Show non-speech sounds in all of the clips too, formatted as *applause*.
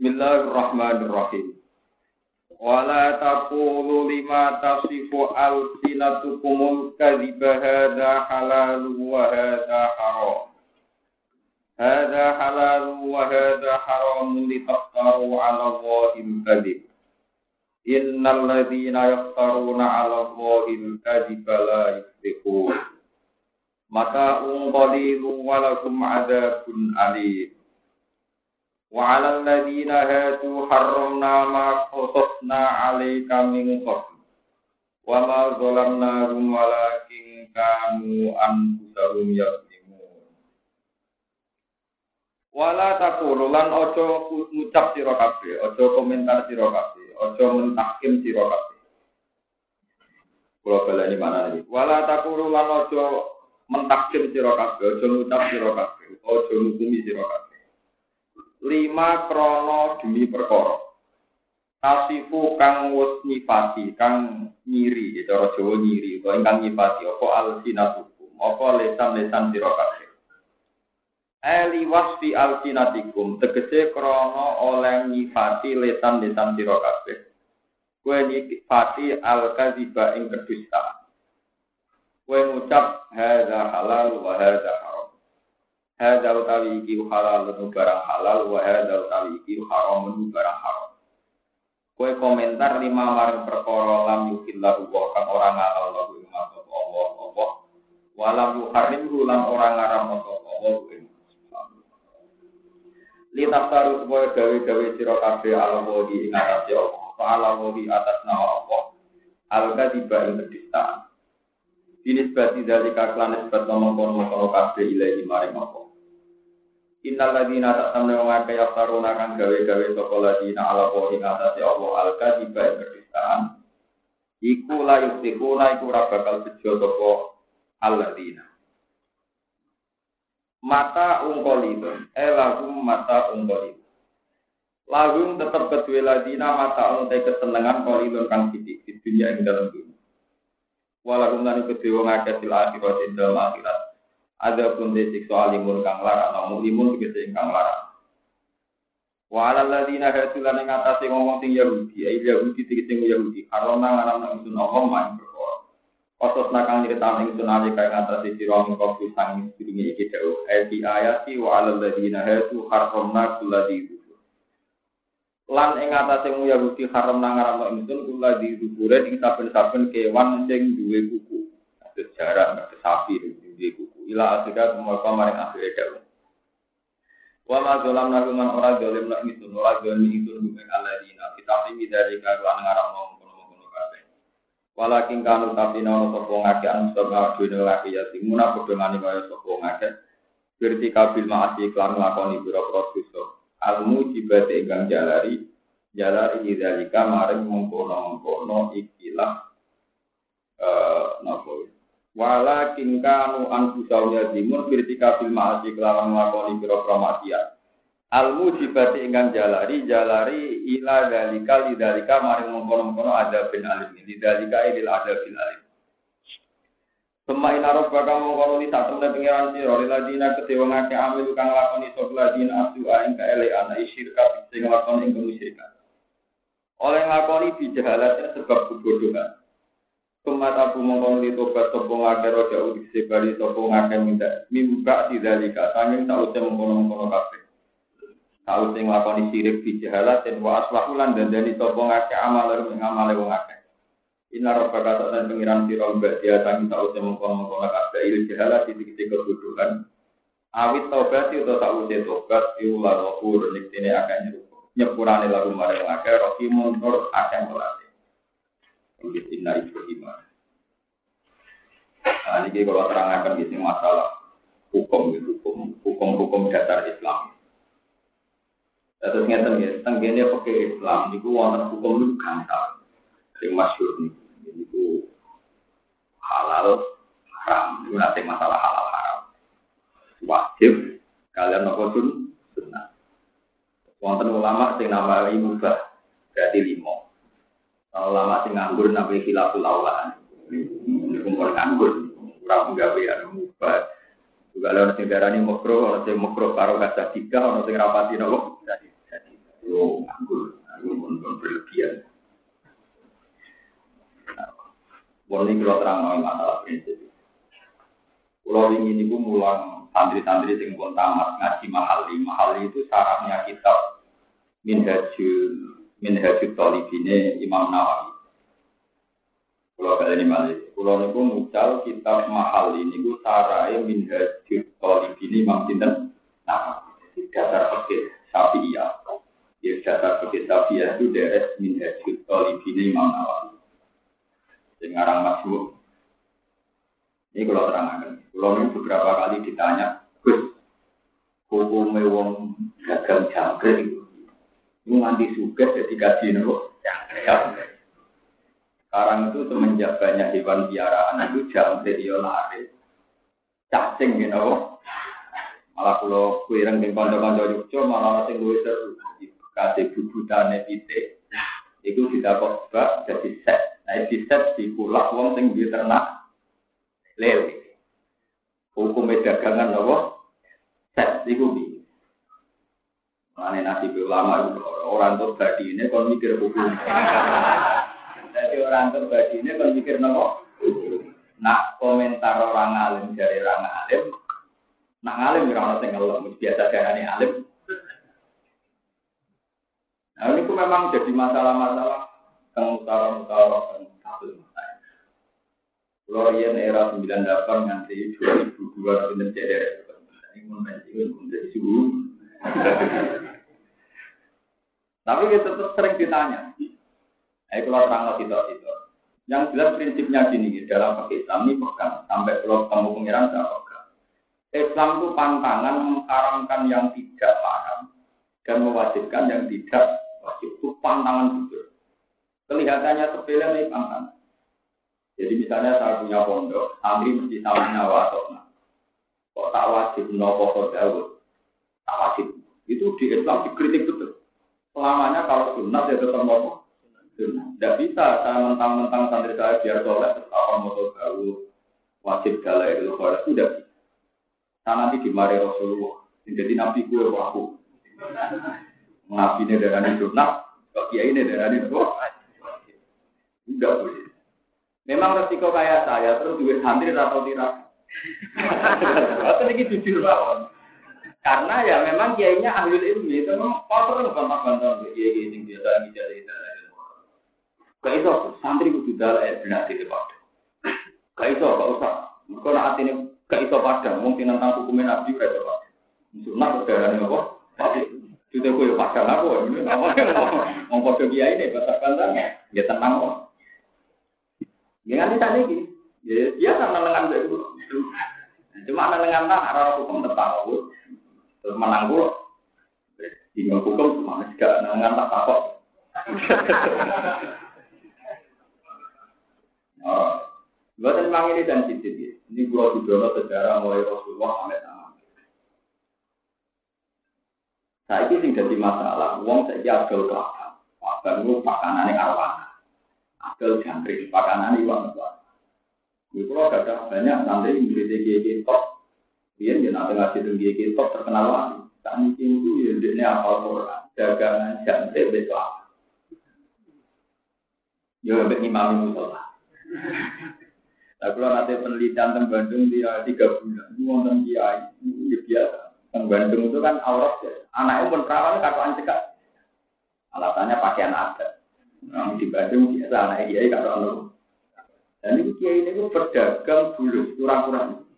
Bismillahirrahmanirrahim. Wala taqulu lima tasifu alsinatukumul kadhiba hadha halal wa hadha haram. Hadha halal wa hadha haram litaftaru ala Allahil kadhib. Innal ladzina yaftaruna ala Allahil kadhiba la yuflihun. Maka qalilun wa lakum adzabun alim. Wa 'alal ladzina hadu harramna ma qasasna 'alaika min qabl. Wa ma zalamnahum walakin kanu anfusahum yazlimun. Wala taqulu lan aja ngucap sira kabeh, aja komentar sira kabeh, aja mentahkim sira kabeh. Kula balani mana iki? Wala taqulu lan aja mentakdim sira kabeh, aja ngucap sira kabeh, aja ngukumi sira kabeh. Lima krono demi perkara. Kasifu kang wis nyifati, kang nyiri, ya cara Jawa nyiri, utawa ingkang nyifati apa alsinatukum, apa lesan-lesan sira kabeh. Eli wasfi alsinatikum, tegese krono oleh nyifati lesan-lesan sira kabeh. Kue nyifati al-kadziba ing kedustaan. Kue ngucap hadza halal wa hadza haram. Hadza utawi iki halal barang halal wa hadza utawi iki haram barang haram. Kue komentar lima maring perkara lam yukillahu wa kang ora ngalal lahu Allah Allah. Walam yuharrim lan ora ngaram Allah Li taftaru supaya gawe-gawe sira kabeh ala wadi ing atas Allah. Ala wadi atas nama Allah. Al-kadiba ing kedistaan. Dinisbati dari kaklan nisbat ngomong-ngomong kabeh ilahi maring Allah. Innal ladina tak tamne wong akeh kang gawe-gawe sapa ladina ala wa ing Allah al kadiba ing kedustaan. Iku la yustikuna iku ora bakal bejo sapa. Mata ungkolidun, eh lagum mata ungkolidun. Lagum tetap kedua ladina mata untai kesenangan kolidun kang sidik di dunia ing dalam dunia. Walakum lan kedua ngakeh sil akhirat dalam akhirat ada pun di siksa alimun kang larang, namun limun tegese kang larang. Wa ala ladina hasulan ing atase ngomong sing Yahudi, ai Yahudi tegese Yahudi, karena ngaram nang sun Allah main perkara. Otos nakang nyeritaan ing sun ali kaya ngatasi sira ing kopi sang sedurunge iki dawuh. Ayat ayati wa ala ladina hasu harramna kulladhi lan ing atase Yahudi haram nang ngaram ingsun kula di dubure ing saben-saben kewan sing duwe kuku. Ada jarak, sapi, duwe kuku ila akhirnya mereka maring akhirnya daun. Wa ma zolam naruman ora zolim nak itu ora zolim itu bukan aladina. Kita tinggi dari karuan ngarang ngomong kono kono kabeh. Walakin kanu tapi nono sopo ngake anu sopo ngake dene laki ya timuna padha ngani kaya sopo ngake. Berarti kabil maasi klan lakoni biro-biro dosa. Almu jibate ingkang jalari jalari idalika maring mengkono-mengkono ikilah eh Walakin kanu anfusahum yadimun birtika bil ma'asi kelawan nglakoni pira-pira maksiat. Al mujibati ingkang jalari jalari ila dalika lidalika maring mengkono-mengkono ada bin alim. Lidalika idil ada bin alim. Sema ina robbaka mengkono li sak temne pengiran sira liladina kedewa ngake amil kang lakoni sapa ladina abdu ing kaelean isyirka sing lakoni ing kemusyrikan. Oleh nglakoni bijahalatnya sebab kebodohan. Kema tabu mongkon li tobat sopo ngake roja udik sebari sopo ngake minta mimba tidalika sanging sauce mengkono-mengkono kafe. Sauce nglakoni sirik di jahalat dan wa aslahulan dan dani sopo ngake amal lalu mengamale wong ngake. Ina roba kata dan pengiran siro mbak dia sanging sauce mengkono-mengkono kafe il jahalat di titik kebudukan. Awit tobat itu sauce tobat iulah rohur niktine akan nyepurane lagu marang ngake rohimun nur akan melatih. Mungkin inna Ibrahim. Nah, ini kalau terangkan sini masalah hukum, hukum, hukum-hukum dasar Islam. Terus ngeten ya, tenggene pakai Islam, itu wonten hukum itu gampang, yang masyur nih, itu halal haram, itu nanti masalah halal haram. Wajib kalian nopo sun sunnah. Wonten ulama sing nama mubah, berarti limo. Lama sing nganggur nabi khilaful aula. Ini nganggur, gawe ya mubah. Juga lewat sing darani makro, orang sing makro karo kaca tiga, orang sing rapati nopo jadi. Yo nganggur, aku pun berlebihan. Wong ini kalau terang masalah prinsip. Kalau ingin ibu mulang santri-santri sing pun tamat ngaji mahali. Mahali itu syaratnya kitab Minhajul Minhajul Talibine Imam Nawawi. Kalau kalian ini malih, kalau niku mucal kitab mahal ini niku sarai Minhajul Talibine Imam Sinten Nawawi. Dasar fikih Syafi'iyah. Ya dasar fikih Syafi'iyah itu deres Minhajul Talibine Imam Nawawi. Sing ngarang masuk. Ini kalau terangkan. Kalau ini beberapa kali ditanya, Gus, hukumnya wong gagal jangkrik nanti suka jadi gaji nopo. Sekarang itu semenjak banyak hewan piaraan itu jangkrik ya lari. Cacing gitu nopo. Malah kalau kuireng di kanca-kanca Yogyo malah sing luwih seru. Kasih bubutane titik. Itu tidak kok jadi set. Nah, di set di kulak wong sing di ternak lele. Hukum dagangan apa? Set iku bi. Mane nasi ulama itu orang tuh badi ini kon mikir hukum. Jadi orang tuh badi ini kon mikir nopo? Nak komentar orang alim dari orang alim, nak alim ora ono sing ngelem, biasa darane alim. Nah, ini memang jadi masalah-masalah yang utara-utara dan kabel Kalau yang era 98 nanti 2002 pinter ceder. Ini menjadi suhu. Tapi kita tetap sering ditanya. Kalau terang lagi itu itu. Yang jelas prinsipnya gini dalam pakai Islam ini pegang sampai kalau kamu pengiran saya pegang. Islam itu pantangan mengharamkan yang tidak haram dan mewajibkan yang tidak wajib. Itu pantangan betul. Kelihatannya sepele nih pantangan. Jadi misalnya saya punya pondok, santri mesti tahu nyawa atau. Kok tak wajib nopo kodawut, tak wajib. Itu di Islam dikritik betul. Selamanya kalau sunat ya tetap nopo. Tidak bisa saya mentang-mentang santri saya biar tetap apa motor gaul wajib galai itu kalau tidak bisa. Nanti dimari Rasulullah. Jadi nabi gue aku. Nabi ini darah sunat, kok kiai ini darah ini Tidak boleh. Memang resiko kayak saya terus duit santri atau tidak. *laughs* Atau ini jujur banget. Karena ya memang kiainya ahli ilmu itu memang kotor gampang-gampang kiai kiai yang biasa bicara itu. Gak itu santri kudu dalam air benar di depan. Gak itu gak usah. Kalau nak ini gak itu padang mungkin tentang hukumnya nabi udah coba. Sunat udah ada apa? Sudah kue padang aku. Mau kode kiai ini bahasa kandang ya tenang kok. Ya nanti tadi gini, ya biasa nenengan itu. Cuma nenengan tak arah hukum tentang terus menang gue. Tinggal hukum cuma juga nenengan tak apa. Oh, buat memang ini dan ya. Ini gua didono sejarah mulai Rasulullah sampai tangan. Saya ini sing jadi masalah, uang saya agak kelakar. Agak itu pakanan yang arwana adol jangkrik pakanan iwan tuan. Di pulau ada banyak di GG top, dia dia nanti ngasih tinggi GG top terkenal lagi. Tak mungkin itu ya dia apal Quran, dagangan jangkrik besok. Ya sampai imam musola. Nah kalau nanti penelitian tentang Bandung dia tiga bulan, itu nonton kiai, itu biasa. Tentang Bandung itu kan aurat ya. Anaknya pun perawan kata cekak. Alasannya pakaian adat. Nah, di Bandung biasa anak kiai kalau anu. Dan ini kiai ini berdagang bulu kurang-kurang.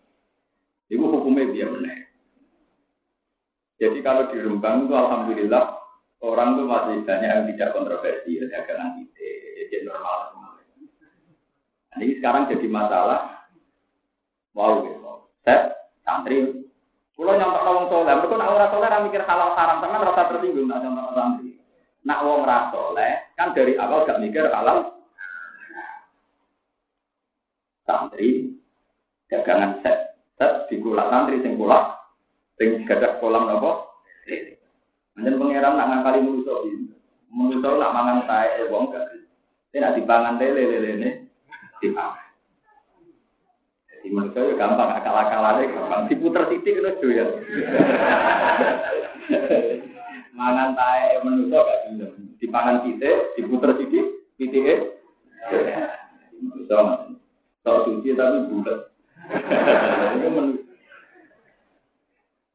Itu hukumnya dia benar. Jadi kalau di Rembang itu alhamdulillah orang itu masih banyak yang tidak kontroversi ya dagangan ide, jadi normal semua. Nah, ini sekarang jadi masalah. Wow, gitu. Saya santri, kalau nyontok orang soleh, mereka nak orang soleh mikir halal haram, teman rasa tersinggung nak nyontok santri. Nak wong soleh, kan dari awal gak mikir halal. Santri dagangan set, di kulak santri sing kulak sing gadah kolam nopo. Menjen pangeran nak ngakali manusa iki. Manusa nak mangan tae wong gak. Nek dipangan lele ne dipangan. Jadi manusia ya gampang akal-akalane gampang diputer titik terus ya. *laughs* mangan tae menuso gak gelem. Dipangan pite, diputer sithik, pitike. Bisa Tok suci tapi bulat.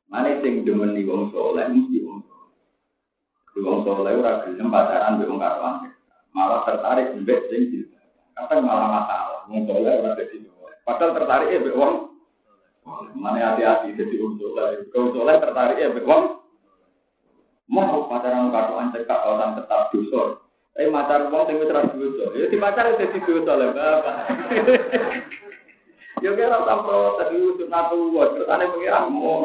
Mana sing demeni wong soleh mesti wong soleh. Wong soleh ora gelem pacaran mbek wong karuan. Malah tertarik mbek sing jilbab. Kadang malah masalah. Wong soleh ora dadi Padahal tertarik mbek wong Mana hati-hati jadi wong soleh. Wong soleh tertarik mbek wong Mau pacaran karuan cekak orang tetap dusur. Tapi macar wong sing wis ra dosa. Ya di pacar dadi dosa lho, Bapak. Yo kira ora protes iki sunatu wa, terus ane pengiran mon.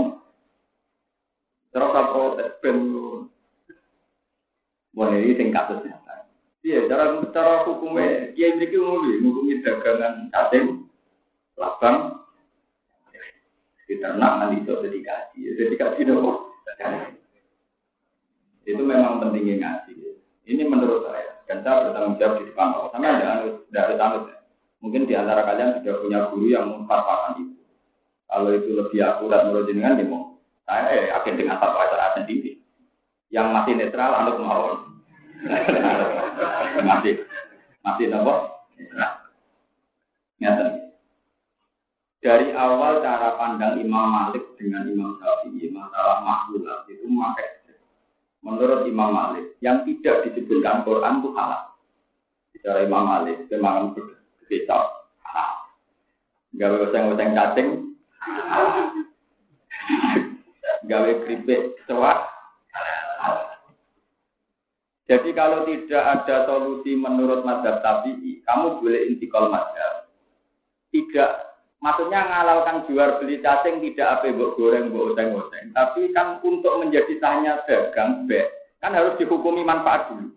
Terus ora protes ben. Boleh iki sing kasus Iya, cara cara hukumnya, kiai ini ngomong, ngomongin dagangan katem, labang, di ternak nanti itu jadi kaji, jadi kaji dong. Itu memang pentingnya ngaji. Ini menurut saya, dan saya bertanggung jawab di depan Allah. Sama tidak ada tanut. Ya. Mungkin di antara kalian sudah punya guru yang memfatwakan itu. Kalau itu lebih akurat menurut jenengan, ya. Saya ya yakin dengan fatwa saya sendiri. Yang masih netral, anut mawon *laughs* masih masih nopo dari awal cara pandang Imam Malik dengan Imam Syafi'i masalah makhluk itu memakai menurut Imam Malik yang tidak disebutkan Quran itu halal. Bicara Imam Malik, memang berkecap halal. Gawe oseng-oseng cacing, gawe keripik cewak, jadi kalau tidak ada solusi menurut madhab tabi'i, kamu boleh intikal madhab. Tidak, maksudnya ngalalkan jual beli cacing tidak apa buat goreng, buat oseng-oseng. Tapi kan untuk menjadi tanya dagang, be, kan harus dihukumi manfaat dulu.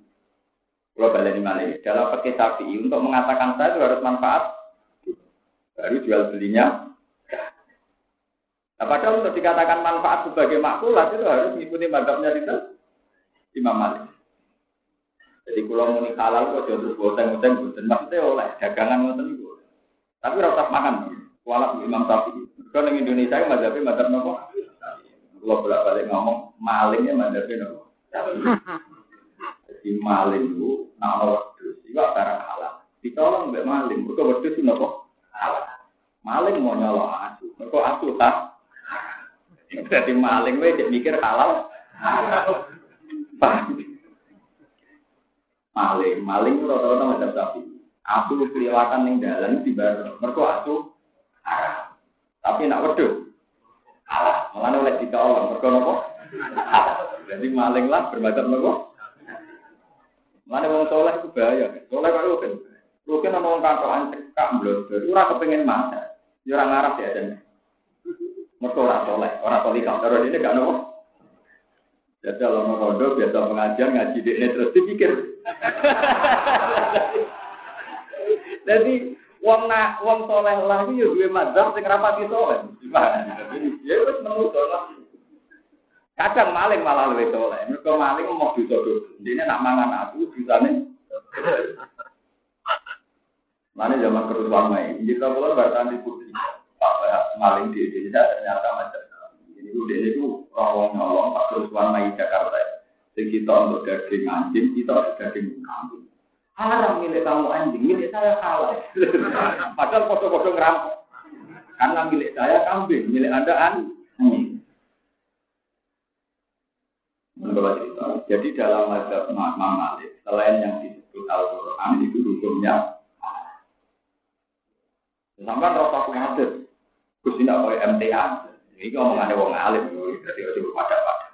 Kalau balik ini dalam pakai tabi'i untuk mengatakan saya itu harus manfaat, baru jual belinya. Nah, padahal untuk dikatakan manfaat sebagai makulat itu harus mengikuti madhabnya itu Imam Malik. Jadi kalau mau halal kok jodoh boteng boteng boteng maksudnya oleh dagangan ngoten itu. Tapi rasa makan. Walau Imam Syafi'i. Kalau di Indonesia itu mazhabnya mazhab nopo. Kalau bolak balik ngomong malingnya mazhabnya nopo. *laughs* Jadi maling itu nama wedus itu barang halal. Ditolong mbak maling. Mereka wedus itu nopo halal. Maling mau nyolong asu. Mereka asu tak. Jadi maling itu mikir halal. Maling. Maling rata-rata macam sapi. Aku kelihatan ning dalan di bar. Mergo aku arah. Tapi nak wedhus. Alah, malah oleh ditolong. Mergo nopo? Jadi maling lah bermacam nopo? Mana wong soleh itu bahaya. Soleh kok. Lu kan ana wong kantokan cekak blodor. Ora kepengin masak. Ya ora ngarep ya jan. Mergo ora soleh, ora soleh kalau ini gak nopo. Jadi kalau mau rondo biasa pengajian ngaji di terus dipikir. *laughs* Jadi wong nak wong soleh lah itu ya gue madzhab sing rapati soleh. Gimana? Ya wis menurut lah. Kadang maling malah lebih soleh. Mereka maling mau bisa dulu. Ini nak mangan aku bisa nih. Mana zaman kerusuhan main. Jika kalau bertahan di putri, Pak maling di Indonesia ternyata macam itu dia itu rawong nyolong pak kerusuhan main Jakarta. Jadi kita untuk daging anjing, kita untuk daging kambing. Haram milik kamu anjing, milik saya halal. Padahal foto-foto ngerampok. Karena milik saya kambing, milik anda anjing. Menurut cerita. Jadi dalam mazhab Imam Malik, selain yang disebut Al-Quran itu hukumnya Sampai rasa kuatir, Gus tidak boleh MTA. Ini omongannya wong alim, jadi harus pada pada.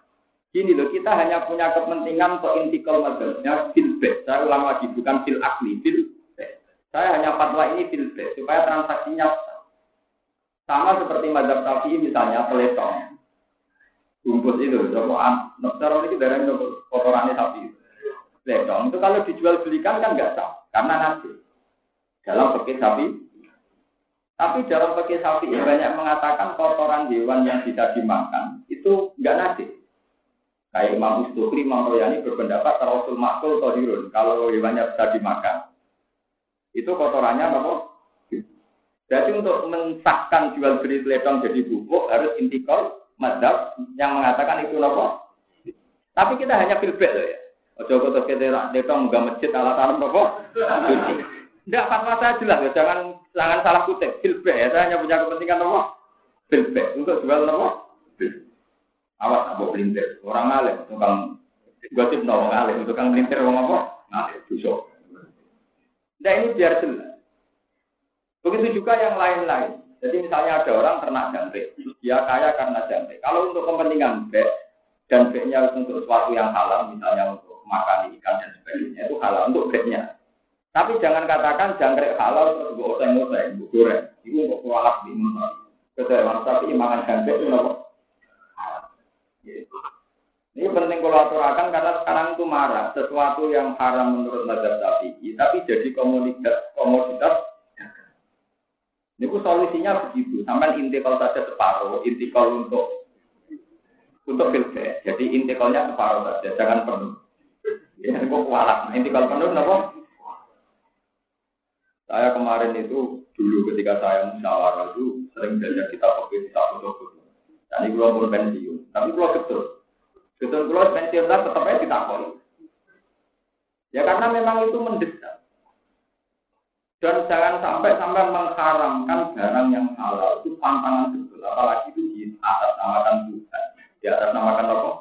Gini loh, kita hanya punya kepentingan untuk intikal mazhabnya fil Saya ulang lagi, bukan fil akli, fil Saya hanya fatwa ini fil supaya transaksinya sama seperti mazhab Syafi'i misalnya peletong. Bungkus itu, coba cara ini dari kotorannya sapi. Peletong itu kalau dijual belikan kan nggak sah, karena nanti dalam pakai sapi tapi dalam pakai sapi banyak mengatakan kotoran hewan yang bisa dimakan itu enggak najis. Kayak Imam Ustukri, Imam Royani berpendapat Rasul Makul Tohirun. Kalau hewannya bisa dimakan, itu kotorannya apa? Jadi untuk mensahkan jual beli teledong jadi bubuk harus intikal madhab yang mengatakan itu apa? Tapi kita hanya filbek loh ya. Ojo terus kita deka nggak masjid alat alam nopo. Tidak fatwa saya jelas ya, jangan jangan salah kutip. Filbek ya, saya hanya punya kepentingan nopo. Filbek untuk jual nopo. Awas apa pelintir. Orang alim, tukang gosip nopo alim, tukang pelintir orang apa? Ngalim, busuk. Nah ini biar jelas. Begitu juga yang lain-lain. Jadi misalnya ada orang ternak jangkrik, dia kaya karena jangkrik. Kalau untuk kepentingan bek dan beknya untuk sesuatu yang halal, misalnya untuk makan ikan dan sebagainya itu halal untuk beknya. Tapi jangan katakan jangkrik halal terus gue oseng-oseng, gue goreng. Itu untuk kualat di mana. Keterangan tapi makan jangkrik itu apa? Ini penting kalau aturakan karena sekarang itu marah sesuatu yang haram menurut mazhab Syafi'i, tapi jadi komoditas komoditas ini solusinya begitu. Sampai intikal saja separuh, intikal untuk untuk filter. Jadi intikalnya separuh saja, jangan penuh. Ya, ini kok kualat. Intikal penuh, kenapa? Saya kemarin itu dulu ketika saya musyawarah itu sering belajar kita pakai kita foto-foto. Dan ini pun pensiun, tapi kalau betul, betul kalau pensiun tetap aja kita Ya karena memang itu mendesak. Dan jangan sampai sampai mengharamkan barang yang halal itu pantangan betul, apalagi itu di atas namakan Tuhan, di atas namakan apa?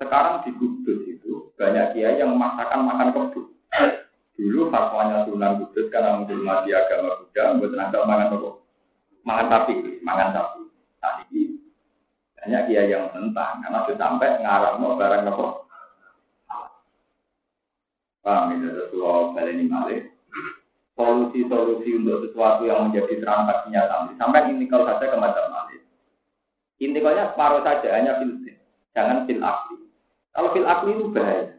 Sekarang di Kudus itu banyak kiai yang memaksakan makan kebun. Dulu fatwanya Sunan Kudus karena menghormati agama Buddha, buat tenaga makan apa? Makan sapi, makan sapi. Nah ini banyak kiai yang menentang karena sudah sampai ngarang barang apa? Paham ini, Rasulullah Baleni Malik solusi-solusi untuk sesuatu yang menjadi transaksinya sampai sampai intikal saja ke macam lain. Intikalnya separuh saja hanya fil jangan fil akli. Kalau fil akli itu bahaya.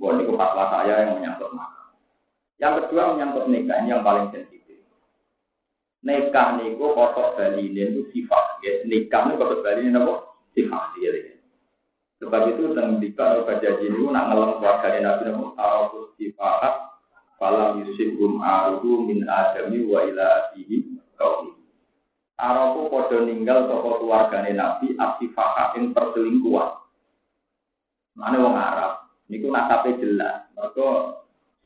Boleh ini fatwa saya yang menyangkut maka. Yang kedua menyangkut nikah ini yang paling sensitif. Nikah niku kotok balinin itu sifat. Ya, nikah niku kotok balinin apa? Sifat. Ya. Sebab itu tentang nikah atau kajian ini nak ngelam keluarga Nabi Nabi Tarawus sifat Falam yusibhum aruhu min adami wa ila abihi kaumi. Arabu podo ninggal toko keluargane Nabi asifaka ing perselingkuhan. Mana wong Arab, niku nasabe jelas. Mereka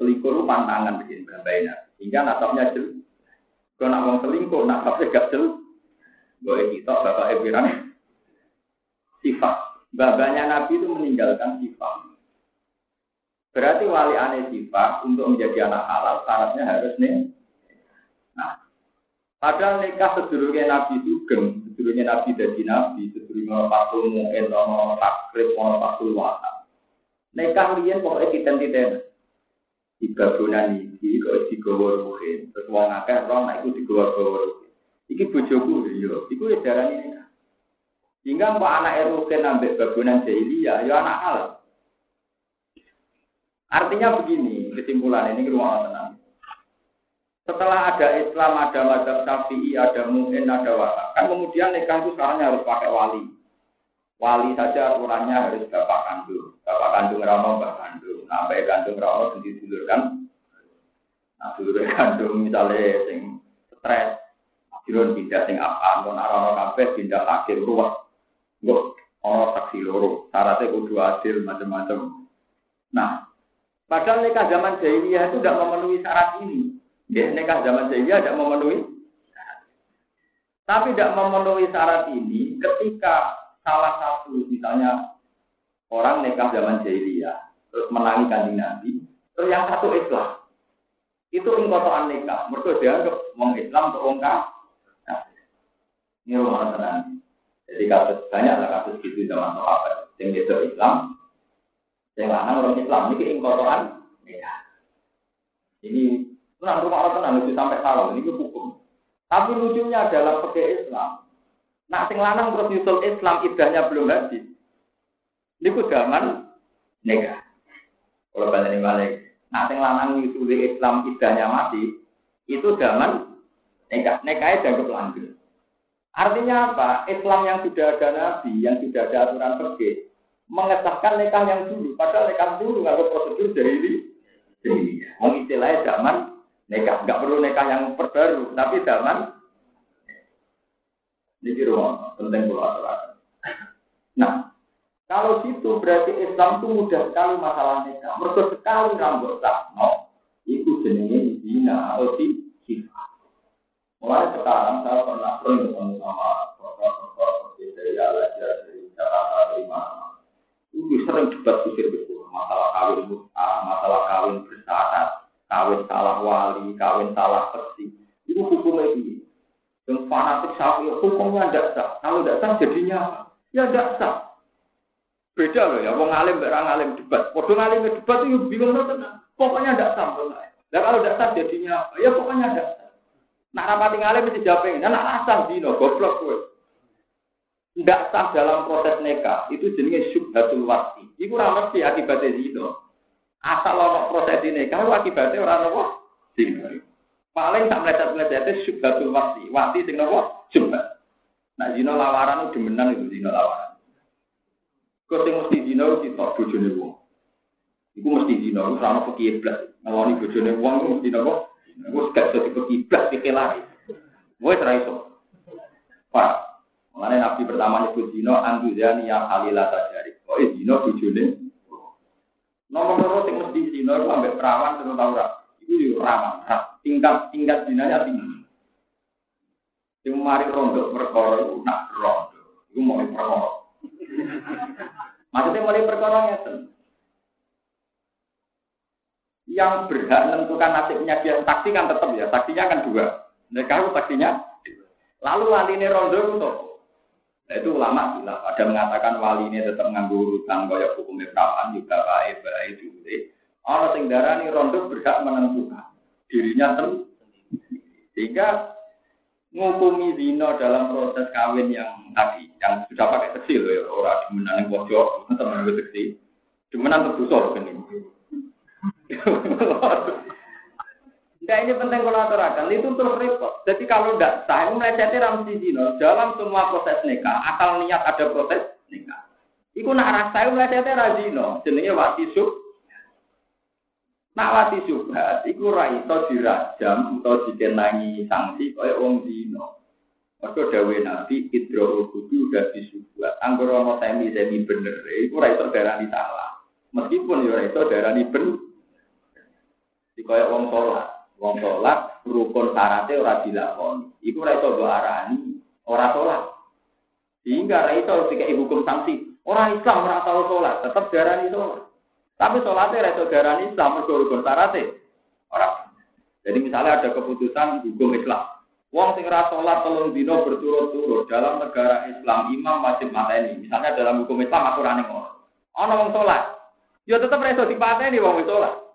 selingkuh pantangan bikin berbaina. Hingga nasabnya jelas. Kalau nak wong selingkuh, nasabnya gak jelas. Boleh kita bapak Ebiran sifat. Babanya Nabi itu meninggalkan sifat. Berarti wali aneh sifat untuk menjadi anak halal syaratnya harus nih. Nah, padahal nikah sedurungnya Nabi Sugeng, sedurungnya Nabi jadi Nabi, sedurungnya Fakul Mu'in, Rono Takrib, Rono Fakul Wata. Nikah lian pokoknya kita tidak di babunan ini, di gawar ruhin, terus wong akeh nah itu di gawar gawar ruhin. Iki bojoku, yo, iku ya darah ini. Hingga kok anak erukin ambek babunan jahiliyah, ya anak halal. Artinya begini, kesimpulan ini rumah tenang. Setelah ada Islam, ada mazhab Syafi'i, ada Mu'in, ada Wahab. Kan kemudian nikah itu sekarang harus pakai wali. Wali saja aturannya harus bapak kandung. Bapak kandung ramo, bapak kandung. Nah, bapak kandung ramo sendiri dulur kan. Nah, dulur kandung misalnya sing stres. Jirun pindah sing apa, kon arano kabeh pindah akhir ruwet. Nggo ana taksi loro, syaratnya kudu adil macam-macam. Nah, Padahal nikah zaman jahiliyah itu tidak memenuhi syarat ini. Ya, nikah zaman jahiliyah tidak memenuhi Tapi tidak memenuhi syarat ini ketika salah satu misalnya orang nikah zaman jahiliyah terus menangi kanjeng Nabi, terus yang satu Islam. Itu ingkotoan nikah. Mereka dianggap wong Islam untuk wong Ini rumah tenang. Jadi kasus banyak lah kasus gitu zaman sahabat. Yang itu Islam, yang lanang orang Islam ini ingkotoran ya. Ini tenang rumah orang tenang itu sampai salah ini hukum. Tapi lucunya adalah pakai Islam. Nak sing lanang terus nyusul Islam idahnya belum habis. Ini ku zaman nikah. Kalau balik balik, nak sing lanang nyusul Islam idahnya mati, itu zaman nikah. Nikahnya dianggap lanjut. Artinya apa? Islam yang sudah ada nabi, yang sudah ada aturan pergi, mengesahkan nikah yang dulu. Padahal nikah dulu nggak prosedur dari ini. Mau istilahnya zaman nikah, nggak perlu nikah yang perbaru, tapi zaman ini rumah penting pulau Nah, Kalau gitu berarti Islam itu mudah sekali masalah nikah. Mereka sekali rambut no. Itu jenisnya zina atau si sifat. Mulai sekarang saya pernah ketemu sama profesor-profesor dari Al-Azhar, dari Jakarta, dari Itu sering debat kusir betul. Masalah kawin masalah kawin bersyarat, kawin salah wali, kawin salah persi. Itu hukumnya ini. Yang fanatik sapi, hukumnya tidak sah. Kalau tidak sah jadinya Ya tidak sah. Beda loh ya, wong alim mbak alim debat. Waduh ngalim debat itu bingung tenang. Pokoknya tidak sah. Dan kalau tidak sah jadinya? Ya pokoknya tidak sah. Nak rapati ngalim mesti jawabin. Nah, nak asal dino, goblok gue. Tidak sah dalam proses nikah itu jenisnya syubhatul wasi. Iku ora mesti akibatnya zino. Asal ono proses nikah itu akibatnya orang nopo zino. Paling tak meleset-meleset itu syubhatul wasi. Wasi sing nopo syubhat. Nah zino lawaran itu demenan itu zino lawaran. Kau sing mesti dina mesti tok bojone wong. Iku mesti dina ora ono pekiblat. Ngeloni bojone wong iku mesti napa? Wis gak iso dipekiblat dikelari. Wis ra iso. Pak, Mengenai Nabi pertama nyebut dino anduzani yang halila tajari. Oh, eh dino bojone. Nomor loro sing mesti dino itu ambek perawan terus tau ora. Iku yo rawan. Tingkat tingkat dinanya tinggi. Sing mari rondo perkara iku nak rondo. Iku mau perkara. *laughs* Maksudnya mulai perkara Yang berhak menentukan nasibnya dia saksi kan tetap ya, saksinya kan dua. Mereka itu saksinya. Lalu wali ini rondo itu Nah itu ulama bilang, ada mengatakan wali ini tetap nganggur urutan kaya hukum perawan juga baik baik juga. Orang sing darani rondo berhak menentukan dirinya sendiri. Sehingga ngukumi zina dalam proses kawin yang tadi, yang sudah pakai kecil ya, orang demenan yang pojok, teman gue seksi, demenan terbusor kan ini. Nah ini penting kalau aturakan, itu terus repot. Jadi kalau tidak sah, melecehnya ramsi zina dalam semua proses nikah, akal niat ada proses nikah. Iku nak rasa melecehnya razino, jenenge wati sub Nak wati subhat, iku ra iso dirajam atau dikenangi sanksi kaya wong dino. Mergo dawuh Nabi idro kudu udah disubat. Angger ana semi-semi bener, iku ra iso darani salah. Meskipun ya ra iso darani ben. Di kaya wong salat, wong salat rukun syaratnya ora dilakoni. Iku ra iso arani ora salat. Sehingga ra iso dikai hukum sanksi. Orang Islam ora tau salat, tetep darani salat. Tapi sholatnya reso darani Islam mergo rukun syaratnya. Orang. Jadi misalnya ada keputusan hukum Islam. Wong sing ora salat telung dino berturut-turut dalam negara Islam imam wajib mateni. Misalnya dalam hukum Islam aku ora ning Ana wong salat. Ya tetep reso dipateni wong wis salat.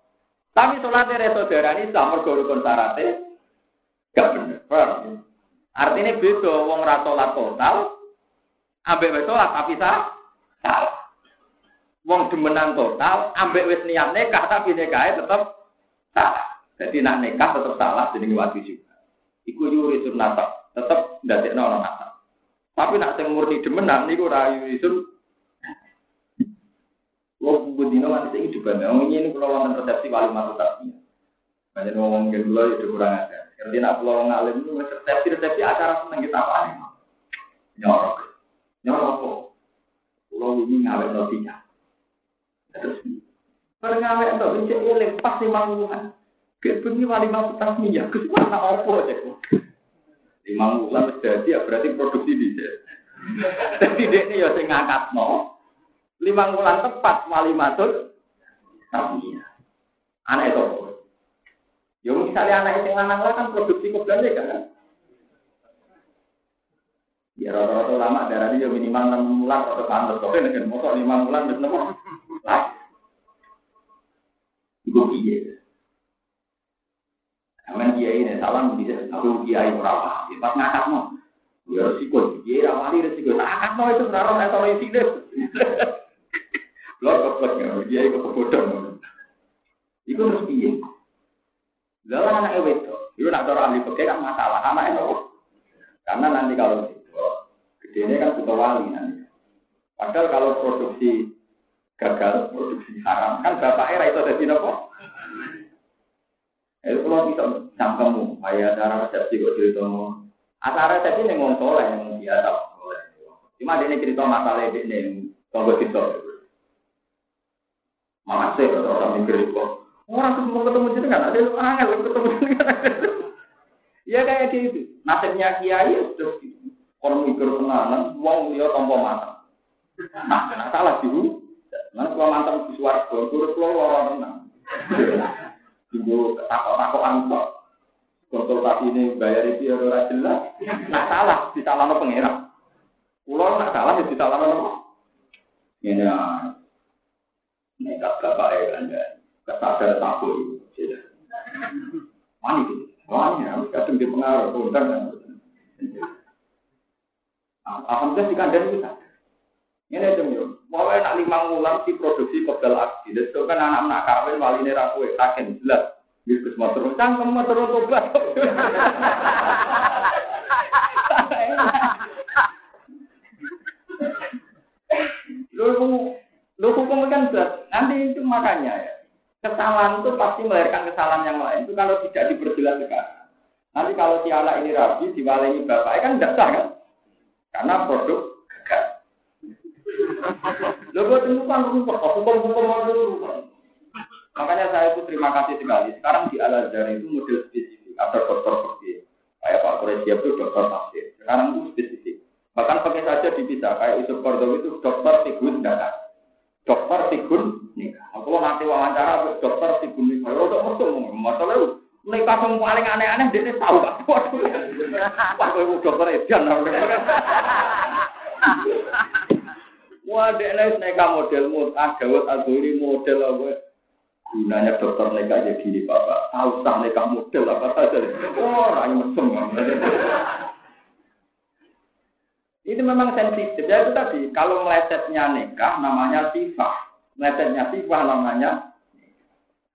Tapi sholatnya reso darani Islam mergo rukun syaratnya gak bener. Artinya beda wong ora salat total ambek wis salat tapi salah wong demenan total, ambek wis niat nikah tapi nikahnya tetep salah. Jadi nak nikah tetep salah jadi wati juga. Iku yuri sunnata, tetep ndadekno ana nata. Tapi nak sing murni demenan niku ora yuri. Wong budino kan sing juga wong ini kula wonten resepsi wali matu tasmi. Banyak ngomong ke kula ya kurang ada. Kerja nak kula wong alim itu resepsi-resepsi acara seneng kita apa nih? Nyorok. Nyorok kok. Kula ini ngawet notinya. Terus perngawe itu bisa eling pas lima bulan. Kebengi wali mau tasmiyah, ke mana opo cek. Lima bulan terjadi ya berarti produksi di *laughs* Jadi dia ini ya saya ngangkat no. Lima bulan tepat wali masuk tasmiyah. Anak itu. Ya misalnya anak itu lanang kan produksi kebelanja kan. Ya rata-rata lama darah dia minimal enam bulan atau pantas. Oke, dengan motor lima bulan, betul lah. Ibu kiai. Aman kiai ini salam bisa aku kiai merawat. Pas ngangkat mau. Ya resiko kiai rawani resiko. Ngangkat mau itu merawat atau isi deh. Lo keplek ya kiai kebodohan. Iku harus kiai. Lalu anak itu, itu nak dorong ahli pekerja kan masalah. Anak itu, karena nanti kalau gede ini kan butuh wali nanti. Padahal kalau produksi gagal produksi haram kan bapak era itu jadi nopo itu kalau bisa sangkamu ayah cara resepsi kok cerita acara resepsi nih ngomong soleh yang biasa cuma dia cerita masalah ini Tunggu kita. Kalau orang mikir itu. Orang ketemu ketemu *laughs* jenengan, ada lu angel ketemu jenengan. Ya kayak gitu. Nasibnya kiai ya sudah gitu. Orang mikir tenanan, uang dia tanpa mata. Nah, nah salah sih. Nah, kalau mantan di suarga, turut keluar orang tenang. *laughs* Tunggu takut-takutan kok. Konsultasi ini bayar itu ya ora jelas. Nah salah, disalahno pengira. Pulau nak salah ya disalahno apa? Ini ya. Nekat bapak ya kan ya. Kesadar takut. Mani gitu. Mani ya, kadang di pengaruh, konten. Alhamdulillah di kandang bisa. Ini aja yo. Mau nak lima ulang si produksi pegel aksi. Itu kan anak-anak kawin wali ini rakue kaken jelas. Gus motor cangkem motor tobat. *laughs* Lu lu hukum kan. Nanti itu makanya ya. Kesalahan itu pasti melahirkan kesalahan yang lain. Itu kalau tidak diperjelas sekarang. Nanti kalau si anak ini rabi, diwalehi bapak, kan tidak sah kan? Karena produk gagal. Lo buat itu kan hukum-hukum hukum Makanya saya itu terima kasih sekali. Sekarang di Al itu model spesifik. Ada dokter pergi. Kayak Pak Koresia itu dokter tafsir. Sekarang itu spesifik. Bahkan pakai saja dipisah. Kayak Yusuf Kordowi itu dokter tigun data. Dokter tigun nikah. Aku nanti wawancara dokter tigun nikah. Kalau udah masuk, masalah. Nikah yang paling aneh-aneh, dia tahu gak? Wah, itu dokter Edian. Wah, dia nikah model mutah, Dawud Aduri model apa gunanya dokter nikah jadi ini bapak tahu sah nikah model apa saja oh orang mesum ini memang sensitif ya itu tadi kalau melesetnya nikah namanya sifat melesetnya sifat namanya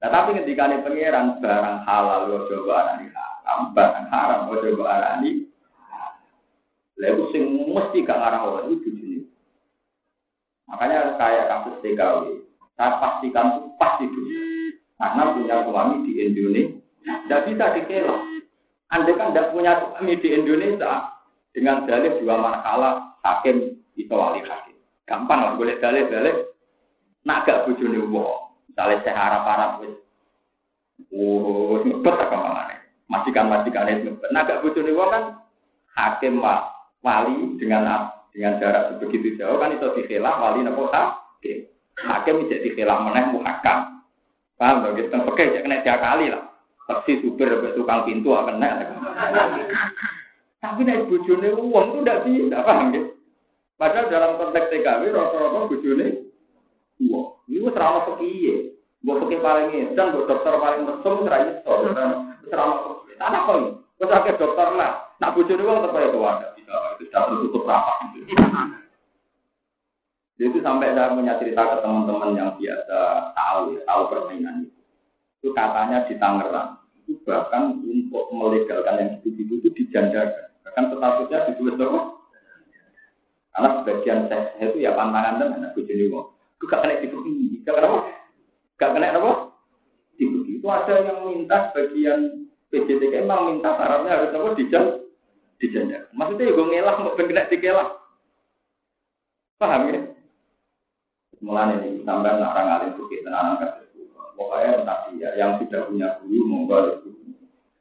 nah tapi ketika ini pangeran barang halal lo coba arani haram barang haram lo coba arani lalu sing mesti gak ngarang orang itu jadi makanya kayak kasus TKW saya pastikan itu pasti dunia. Karena punya suami di Indonesia. Tidak bisa dikira. Anda kan tidak punya suami di Indonesia. Dengan dalih dua manakala hakim itu wali hakim. Gampang lah, boleh dalih-dalih. Nak gak bujuni wong. Misalnya saya harap-harap. Oh, ngebet apa Majikan-majikan itu ngebet. Nak gak bujuni kan hakim wali dengan dengan jarak sebegitu jauh kan itu dikhilah wali nopo hakim. Hakim bisa dikhilah meneh muhakam. Paham dong? Kita pakai kena tiap kali lah. Taksi supir tukang pintu akan kena. *laughs* Tapi naik bujune uang itu tidak bisa, paham ya? Padahal dalam konteks TKW rata-rata bujune uang. Ini serama pekiye. Gue pakai paling dan gue dokter paling mesum serai itu. Serama pekiye. Tanah kok ini? Gue sakit dokter lah. Nak bujune uang tetap ada. Bisa, itu sudah tertutup rapat. Itu sampai saya punya cerita ke teman-teman yang biasa tahu ya, tahu permainan itu. Itu katanya di Tangerang, bahkan untuk melegalkan yang gitu-gitu itu dijanjakan. Bahkan statusnya ditulis apa? Karena sebagian seks itu ya pantangan dan anak bujuni wong. Itu gak kena dibuki, gak kena apa? Gak kena apa? Dibuki. Itu ada yang minta sebagian PJTK emang minta syaratnya harus apa? Dijan, dijanjakan. Maksudnya ya gue ngelah, mau kena dikelah. Paham ya? Mulai ini sampai orang alim bukit tenanan kasih Pokoknya tadi ya, yang sudah punya guru itu.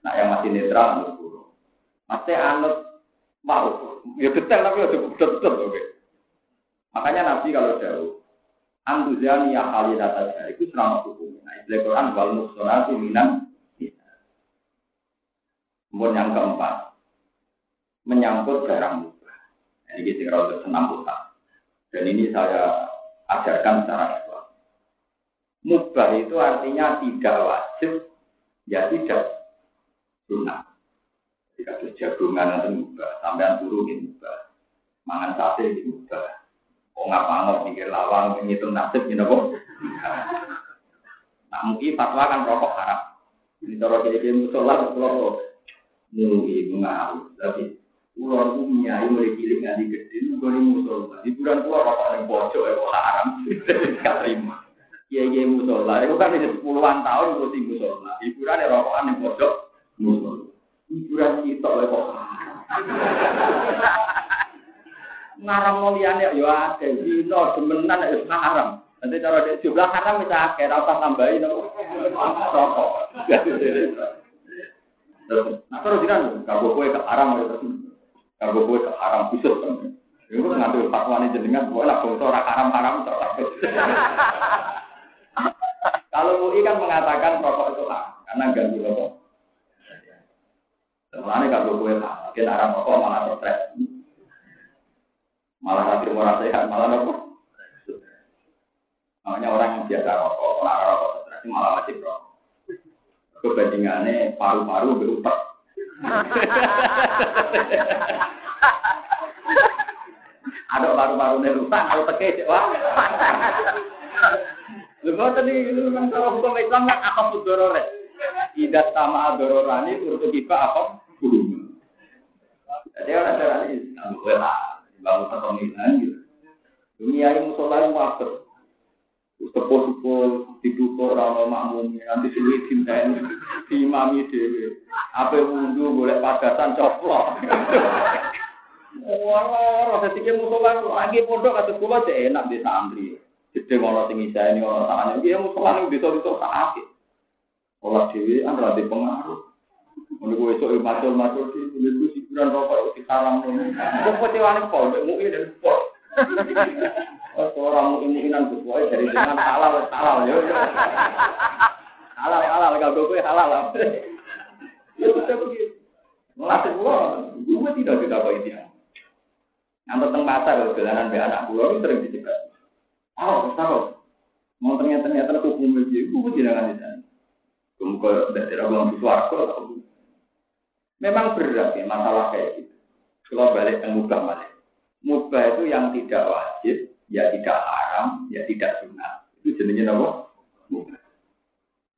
Nah yang masih netral anut guru. Masih anut mau, ya detail tapi ya cukup betul oke. Makanya Nabi kalau jauh, Anduzani ya kali data saya itu selama hukum. Nah istilah Quran wal muksonati minang. Kemudian yang keempat, menyangkut barang mubah. Ini kita kalau senam Dan ini saya ajarkan secara Islam. Mubah itu artinya tidak wajib, ya tidak sunnah. Jika ada jagungan itu mubah, sampean turu ini mubah, mangan sate ini mubah. Oh nggak mau mikir lawang, menghitung nasib, ini apa? Nah mungkin fatwa kan rokok haram. Ini cara kira-kira musola, kalau mungkin mengaruh, tapi Pulau punya ini mulai cilik nggak gede, gue nih musola. Hiburan pulau rokok yang pojok ya kok haram, gak terima. Iya iya musola, itu kan ini puluhan tahun terus di musola. Hiburan ya rokokan yang pojok. Hiburan kita ya kok ngarang muliane yo akeh dino demenan haram. Nanti cara jumlah haram ora usah tambahin. Nah terus khusus kan. Ngambil fatwa ini jenengan lah haram-haram Kalau MUI kan mengatakan rokok itu haram karena ganggu rokok. Sebenarnya kalau gue mungkin arah rokok malah stres. Malah nanti murah sehat, malah rokok. Makanya orang yang biasa rokok, malah rokok stres malah wajib rokok. Kebandingannya paru-paru berutak. Ada paru-paru rusak, kalau teke wah. Lu tadi itu kan kalau hukum Islam kan apa pudorore? Tidak sama adororani untuk tiba apa? Jadi orang cara ini, nggak boleh lah, bangun satu gitu. Dunia ini musola yang waktu. Sepuh-sepuh dibuka orang makmum nanti sulit cinta ini di *laughs* mami dewi. Apa wudhu boleh padasan coplok. Rasa tiga musola lagi pondok atau sekolah cek enak di santri. Jadi tinggi saya ini orang tangannya, dia musola ini bisa bisa sakit. Olah dewi kan rada pengaruh. Gue esok macul macul di, gue hiburan rokok di salam nih. Gue kecewa nih pol, gue mui dan pol. Orang mui muinan gue dari dengan halal halal yo. Halal halal kalau gue halal lah. Ya udah begitu. Melatih gue, gue tidak tidak apa ini. Yang tentang pasar, jalanan be anak itu sering dicegah. Oh, tahu. Mau ternyata ternyata hukum begitu, gue tidak akan Kemudian suarga, Memang berat ya masalah kayak gitu. Kalau balik ke mubah balik. Mubah itu yang tidak wajib, ya tidak haram, ya tidak sunat. Itu jenisnya apa? Mubah.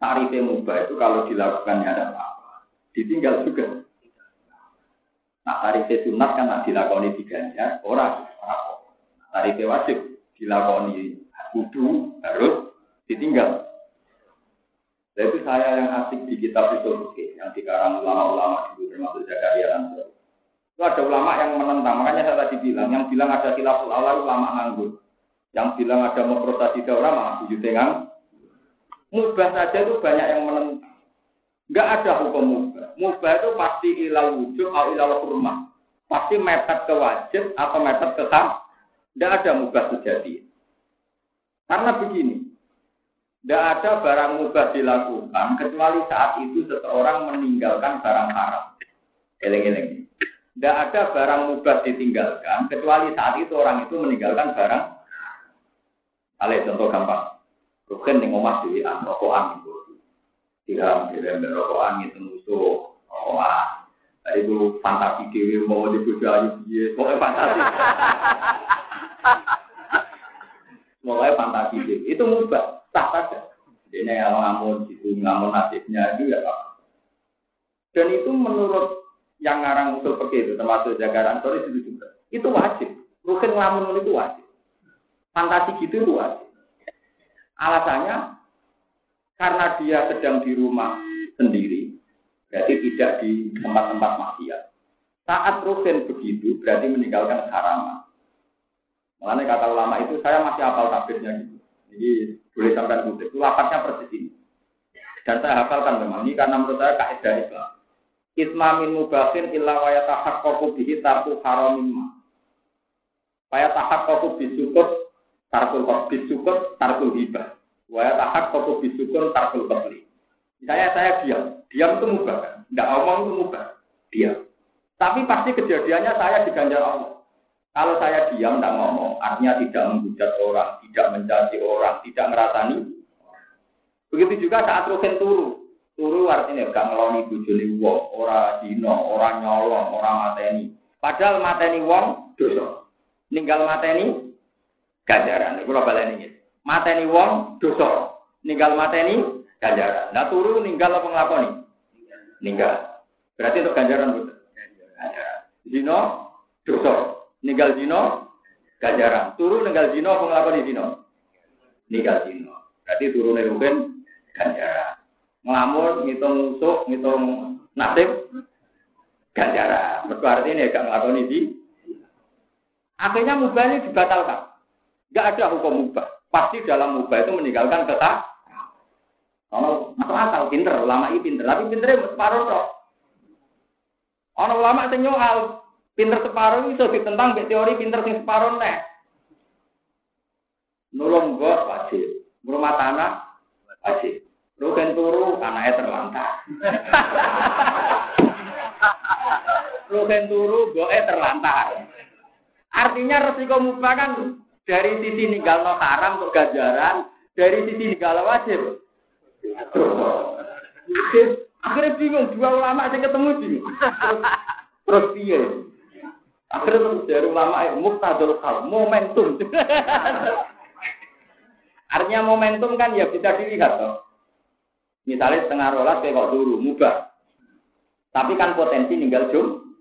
Tarifnya mubah itu kalau dilakukannya ada apa-apa. Ditinggal juga. Nah tarifnya sunat kan dilakoni diganjar, orang Tarifnya wajib dilakoni kudu harus ditinggal. Itu saya yang asik di kitab itu yang dikarang ulama-ulama itu termasuk Zakaria Ansor. Itu ada ulama yang menentang, makanya saya tadi bilang, yang bilang ada khilaful awal ulama nganggur. Yang bilang ada memprosesi ulama malah tujuh tengang. Mubah saja itu banyak yang menentang. Enggak ada hukum mubah. Mubah itu pasti ilal wujud atau ilal kurma. Pasti mepet ke wajib atau mepet ke sah. Enggak ada mubah sejati. Karena begini, tidak ada barang mubah dilakukan kecuali saat itu seseorang meninggalkan barang haram. Eleng-eleng. Tidak ada barang mubah ditinggalkan kecuali saat itu orang itu meninggalkan barang. Ale contoh gampang. Rukin yang ngomong di rokokan itu. Tiram, tiram, rokokan itu musuh. Rokokan. Itu fantasi dewi mau dibujuk dia. Pokoknya fantasi. *laughs* Pokoknya fantasi dewi. Itu mubah sah saja. Ini yang ngamun itu ngamun nasibnya itu ya Pak. Dan itu menurut yang ngarang usul pergi itu termasuk jagaran sore itu juga. Itu wajib. Rukin ngamun itu wajib. Fantasi gitu itu wajib. Alasannya karena dia sedang di rumah sendiri, berarti tidak di tempat-tempat maksiat. Saat rukin begitu, berarti meninggalkan haram. Makanya kata ulama itu saya masih hafal tabirnya gitu. Jadi boleh sampai kutip. Itu lapasnya persis ini. Dan saya hafalkan memang ini karena menurut saya kaidah Islam. Isma min mubahin illa wa yatahaqqaqu bihi tarku haramin ma. Wa yatahaqqaqu bisukut tarkul bisukut tarkul hibah. Wa yatahaqqaqu bisukut tarkul qatli. Misalnya saya diam, diam itu mubah? Enggak ngomong itu mubah, diam. Tapi pasti kejadiannya saya diganjar Allah. Kalau saya diam tidak ngomong, artinya tidak menghujat orang, tidak mencaci orang, tidak ngerasani. Begitu juga saat rugen turu. Turu artinya gak ngeloni bujuni wong, ora dino, ora nyolong, ora mateni. Padahal mateni wong dosa. Ninggal mateni ganjaran. Iku ora baleni iki. Mateni wong dosa. Ninggal mateni ganjaran. Nah turu ninggal apa nglakoni? Ninggal. Berarti untuk ganjaran betul. Ganjaran. Dino dosa ninggal dino ganjaran. Turu ninggal dino apa di dino? Ninggal dino. Berarti turune rugen ganjaran. Ngelamun, ngitung musuh, ngitung nasib ganjaran. Mergo artinya gak nglakoni di Akhirnya mubah ini dibatalkan. Gak ada hukum mubah. Pasti dalam mubah itu meninggalkan kata. Kalau masuk akal, pinter, ulama ini pinter. Tapi pinternya separuh kok. Orang ulama itu nyoal, pinter separuh itu ditentang teori pinter sing separuh nih. Nulung gue wajib. Rumah tanah wajib. Rugen turu anaknya terlantar. *laughs* Rugen turu gue terlantar. Artinya resiko mubah kan dari sisi ninggal no haram untuk ganjaran, dari sisi ninggal wajib. Akhirnya bingung dua ulama yang ketemu bingung. *laughs* Terus piye? Akhirnya terus dari ulama muktadul hal momentum. *laughs* Artinya momentum kan ya bisa dilihat toh. Misalnya setengah rolas kayak kok dulu, mubah. Tapi kan potensi ninggal jum,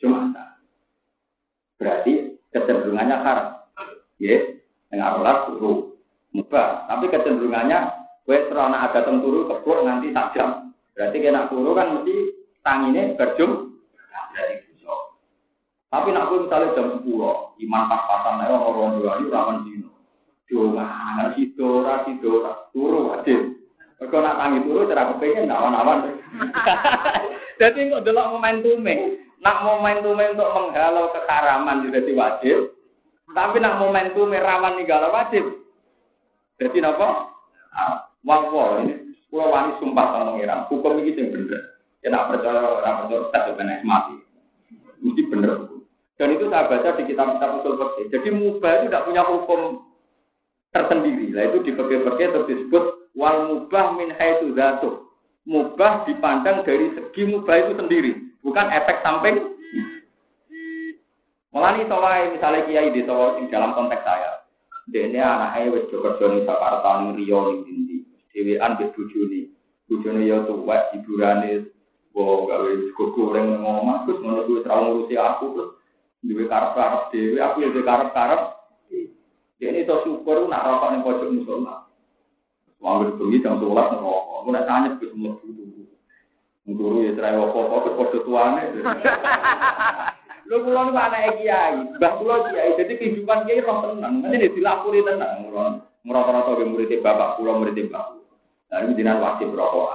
jumatan. Berarti kecenderungannya haram. Ya, setengah rolas turu, mubah. Tapi kecenderungannya, gue serana ada turu kebur nanti tak jam. Berarti kena turu kan mesti tanginya berjum. Berarti Tapi nak gue misalnya jam 10, iman pas-pasan, orang-orang dua ini rawan dino. Dua, sidora, sidora, turu wajib. Mereka nak tangi turu cara kepengen awan-awan. *laughs* Jadi kok delok momentume. Nak momentume untuk menghalau kekaraman jadi wajib. Tapi nak momentume rawan ninggala wajib. Jadi napa? Wah, wah ini pulau wani sumpah sama pengiran. Hukum ini yang bener. Ya percaya orang percaya tak kena mati. Dan itu saya baca di kitab-kitab usul fikih. Jadi mubah itu tidak punya hukum tersendiri. Nah itu di fikih-fikih disebut wal mubah min haitsu dzatuh. Mubah dipandang dari segi mubah itu sendiri, bukan efek samping. Mulane sawai misalnya kiai di sawai dalam konteks saya. Dene anake wis kerja ning Jakarta ning Rio ning Dindi. Dhewean wis bojone. Bojone ya tuwek hiburane Wah, gawe goreng ngomong, terus ngono terlalu ngurusi aku terus duwe karep-karep dhewe, aku ya duwe karep-karep. Ini to syukur nak rokok ning pojok musola. Wong bengi jam 12 ngerokok. Aku nek tanya ke semua guru. Guru ya cerai apa-apa ke padha tuane. *laughs* Lho kula niku anake kiai, mbah kula kiai. Jadi kehidupan kiai roh tenang. Nanti dilapuri tenang. Ngrata-rata ke murid bapak kula murid mbah. Nah ini dinan wajib rokok.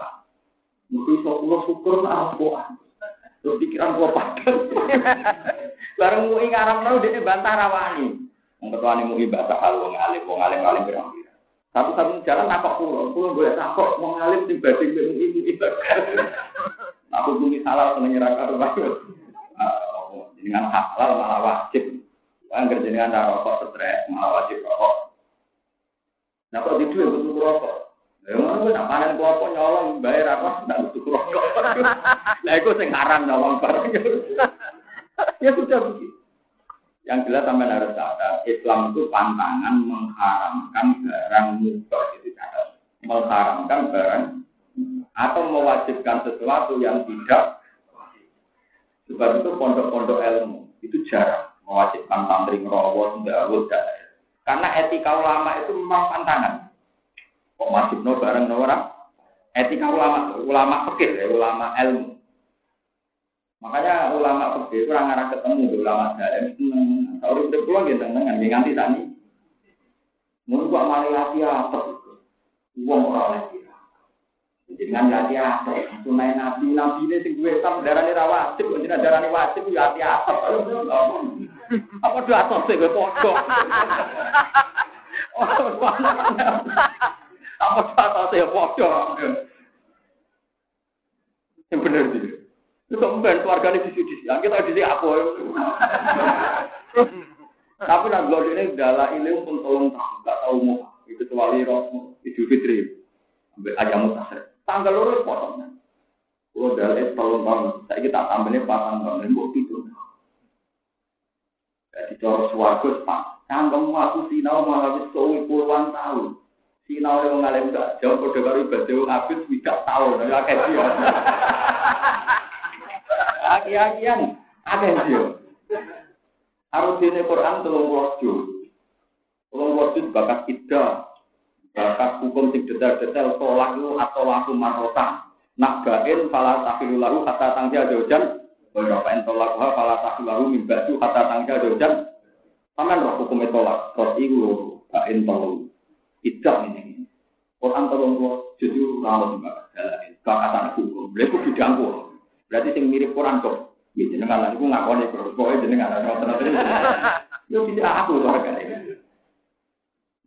Mungkin iso kula syukur nak rokok. Terus pikiran kula padang. *laughs* Bareng mu ing aram tau dene bantah rawani. Wong ketuane mu ibadah hal wong alim, wong alim-alim pirang satu-satu jalan takok pulau, pulau boleh takok mau ngalim di bading dengan ini ibadah. Aku bumi salah seneng nyerang karo Dengan halal malah wajib. Angger jenengan rokok stres malah wajib rokok. Nah kok di dua butuh rokok. Ya ngono nak panen klopo nyolong bayar apa ndak butuh rokok. Lah iku sing haram nyolong bareng. Ya sudah begitu. Yang jelas sampai harus sadar, Islam itu pantangan mengharamkan barang mubah itu catat. Mengharamkan barang atau mewajibkan sesuatu yang tidak Sebab itu pondok-pondok ilmu itu jarang mewajibkan santri ngerawat, ndawut, dan karena etika ulama itu memang pantangan. Kok wajib no bareng no orang? Etika ulama, ulama fikih, ya, ulama ilmu. Makanya ulama pergi kurang arah ketemu ulama dalam seneng. Kalau udah pulang gitu dengan dia nganti tani. Mungkin kok malah lagi apa? Uang orang lagi. Dengan lagi apa? Sunai nabi nabi ini sing gue sam darah ini wajib, jadi darah ini wajib ya hati apa? Apa dua atas sih gue pokok? Apa dua atas sih pokok? Yang benar sih. Itu kemudian keluarganya di sini, kita di sini apa? Tapi nak gue ini dalam ilmu pun tolong tahu, nggak tahu mau itu kecuali roh Idul Fitri, aja mutasir. Tanggal lurus potongnya. Kalau dalam tolong tahu, saya kita tambahnya pasang tahun ini itu. Jadi cara suaraku pak, kamu aku sinau malah wis puluhan tahun. Sinau yang mengalami gak jauh, kode baru ibadah habis tidak tahu, tapi akeh dia. Aki-akian, akeh dia. Harus ini Quran telung wajib. Telung wajib bakat ida, bakat hukum sing detail-detail tolak lu atau laku marota. Nak bain fala takilu lahu hatta tangja jojan. Berapa en tolak lu fala takilu lahu min baju hatta tangja jojan. Taman roh hukum tolak, terus iku lho, kain tolong. Tidak ini. Quran tolong gua justru rawat juga jalan. Kakatan hukum, beliau bidang gua. Berarti sing mirip Quran kok. Ya jenengan lan iku ngakoni terus pokoke jenengan ora ngoten Yo bisa aku to kan.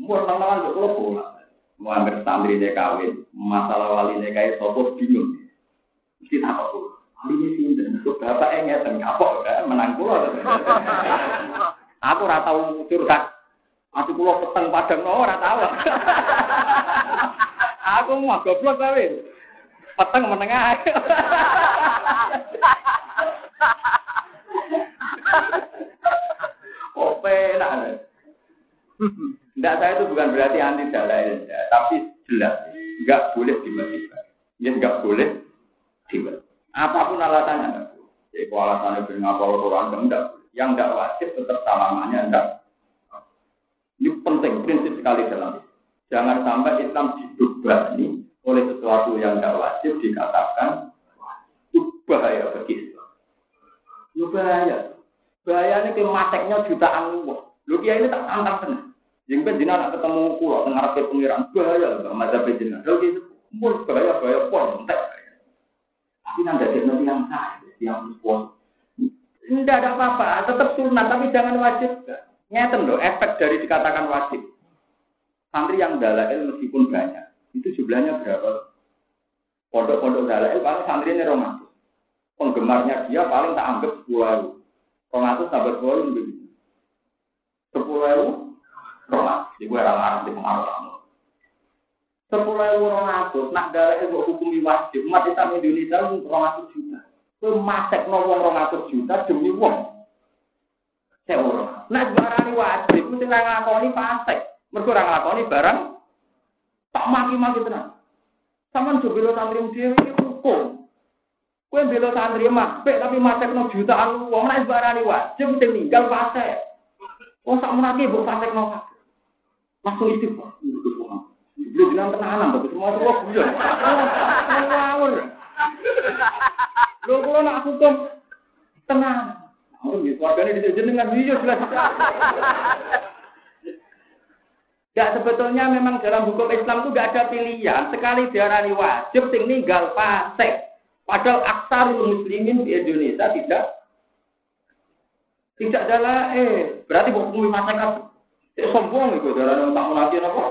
Mun nang-nang kok kula. Mau ambil santri dia kawin, masalah wali dia kayak sopo bingung. Mesti tak kok. Ali ini sih, dan bapak enggak dan kapok, menang pulau. Aku ora tau curhat. Aku kula peteng padang no ora tau. Aku mah goblok wae. Peteng menengah. Oh penak. Tidak saya itu bukan berarti anti dalil, ya, tapi jelas nggak boleh dimatikan. Ya nggak boleh dimatikan. Apa pun alasannya, ya kalau alasannya bernapol Quran enggak yang tidak wajib tetap salamannya tidak. Ini penting, prinsip sekali dalam Jangan sampai Islam dibebani oleh sesuatu yang tidak wajib dikatakan itu bahaya bagi Islam. Itu bahaya. Bahayanya ke mateknya jutaan uang. Lu kia ini tak tantang tenang. Yang penting nak ketemu pulau tengah ke pengiran bahaya loh, mazhab jenengan. Lalu gitu, mul bahaya bahaya pon, Tapi nanti ada yang saya, yang pun tidak ada apa-apa, tetap sunat, tapi jangan wajib. Ngeten loh, efek dari dikatakan wajib. Santri yang dalail meskipun banyak, itu jumlahnya berapa? Pondok-pondok dalail paling santri ini romantis. Penggemarnya dia paling tak anggap sepuluh ribu. Romantis tambah sepuluh ribu. Sepuluh ribu, romantis. Jadi gue orang di pengaruh kamu. Sepuluh ribu romantis, nak dalail hukum wajib. Umat Islam Indonesia romantis juta. Kowe matek no wong 200 juta demi wong. Sewa. Nah, barang wajib mesti ora nglakoni pasek. Mergo ora nglakoni barang tak maki-maki tenan. Saman jo bela santri dhewe iki hukum. Kowe bela santri mapek tapi matek no jutaan wong nek barani wajib mesti ninggal pasek. Oh sak menake mbok pasek no. Langsung istighfar. Belum bilang tenanan, tapi semua semua guyon. Ngawur. Lho kula nak hukum tenang. Oh, gitu. Warganya di jenengan iya jelas. Ya sebetulnya memang dalam hukum Islam itu gak ada pilihan. Sekali diarani wajib, sing ninggal fasik. Padahal aksarul muslimin di Indonesia tidak tidak adalah eh berarti bukan ngumi masyarakat sombong itu darah tak munafik apa?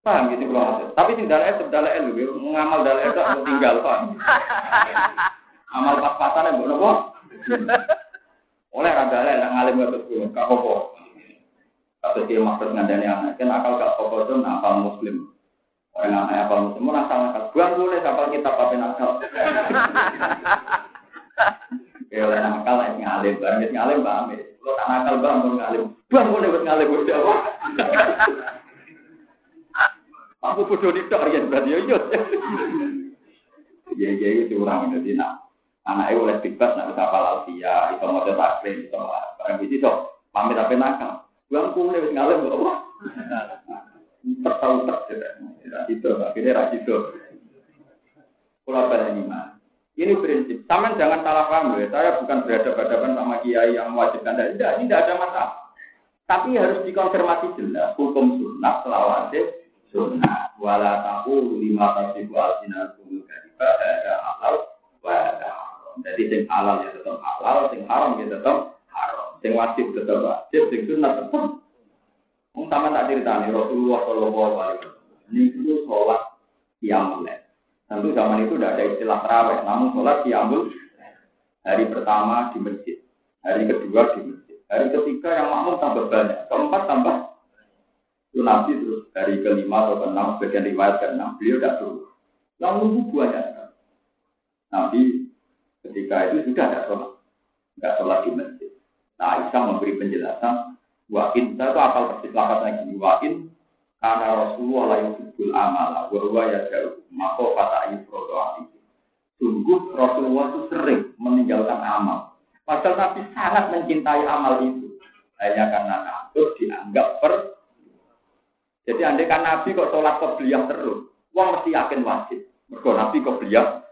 Paham gitu kalau Tapi sing dalek tetep dalek lho, ngamal dalek itu aku tinggal paham. *laughs* Amal pas-pasan mbok nopo? *laughs* Oleh ra dalek nak ngalim ngotot kuwi, gak apa-apa. Tapi dia maksud ngandani anak, kan akal gak apa itu nakal muslim. Orang anak akal muslim, mau nakal nakal. Buang boleh kapal kita pakai nakal. *laughs* Ya oleh nakal yang ngalim, barang ngalim paham ya. Lo tak nakal bang, mau ngalim. Buang boleh buat ngalim, buat apa? Aku bodoh nih tok ya berarti ya iya. *laughs* Ya ya itu orang jadi nak anaknya oleh bebas nak bisa halal dia, itu mau taklid, itu barang itu so pamit apa nakal. Buang kulit wis ngalem kok apa? Tertahu terjadi. Itu akhirnya rasito. Pulau mah. Ini prinsip. Taman jangan salah paham ya. Saya bukan berhadapan-hadapan sama kiai yang mewajibkan. Tidak, tidak ada masalah. Tapi harus dikonfirmasi jelas hukum sunnah selawase sunnah wala tahu lima kasih sinar kumul kadiba jadi sing halal ya tetap halal sing haram ya tetap haram. Sing wajib tetap wajib sing sunnah tetap Mung sama tak ceritani Rasulullah Shallallahu Alaihi Wasallam. Itu sholat qiyamul Tentu zaman itu tidak ada istilah terawih, namun sholat qiyamul hari pertama di masjid, hari kedua di masjid, hari ketiga yang makmum tambah banyak, keempat tambah itu Nabi terus dari kelima atau keenam, bagian riwayat keenam, beliau tidak turun. Yang nunggu banyak Nabi ketika itu sudah tidak sholat. Tidak sholat di masjid. Nah, Aisyah memberi penjelasan, wakin, saya itu apal persis lakat lagi, wakin, karena Rasulullah yang yusibul amala, bahwa ya jauh, maka kata ayat itu. Sungguh Rasulullah itu sering meninggalkan amal. Padahal Nabi sangat mencintai amal itu. Hanya karena takut dianggap per jadi andai kan Nabi kok sholat beliau terus, uang mesti yakin wajib. Mergo Nabi beliau.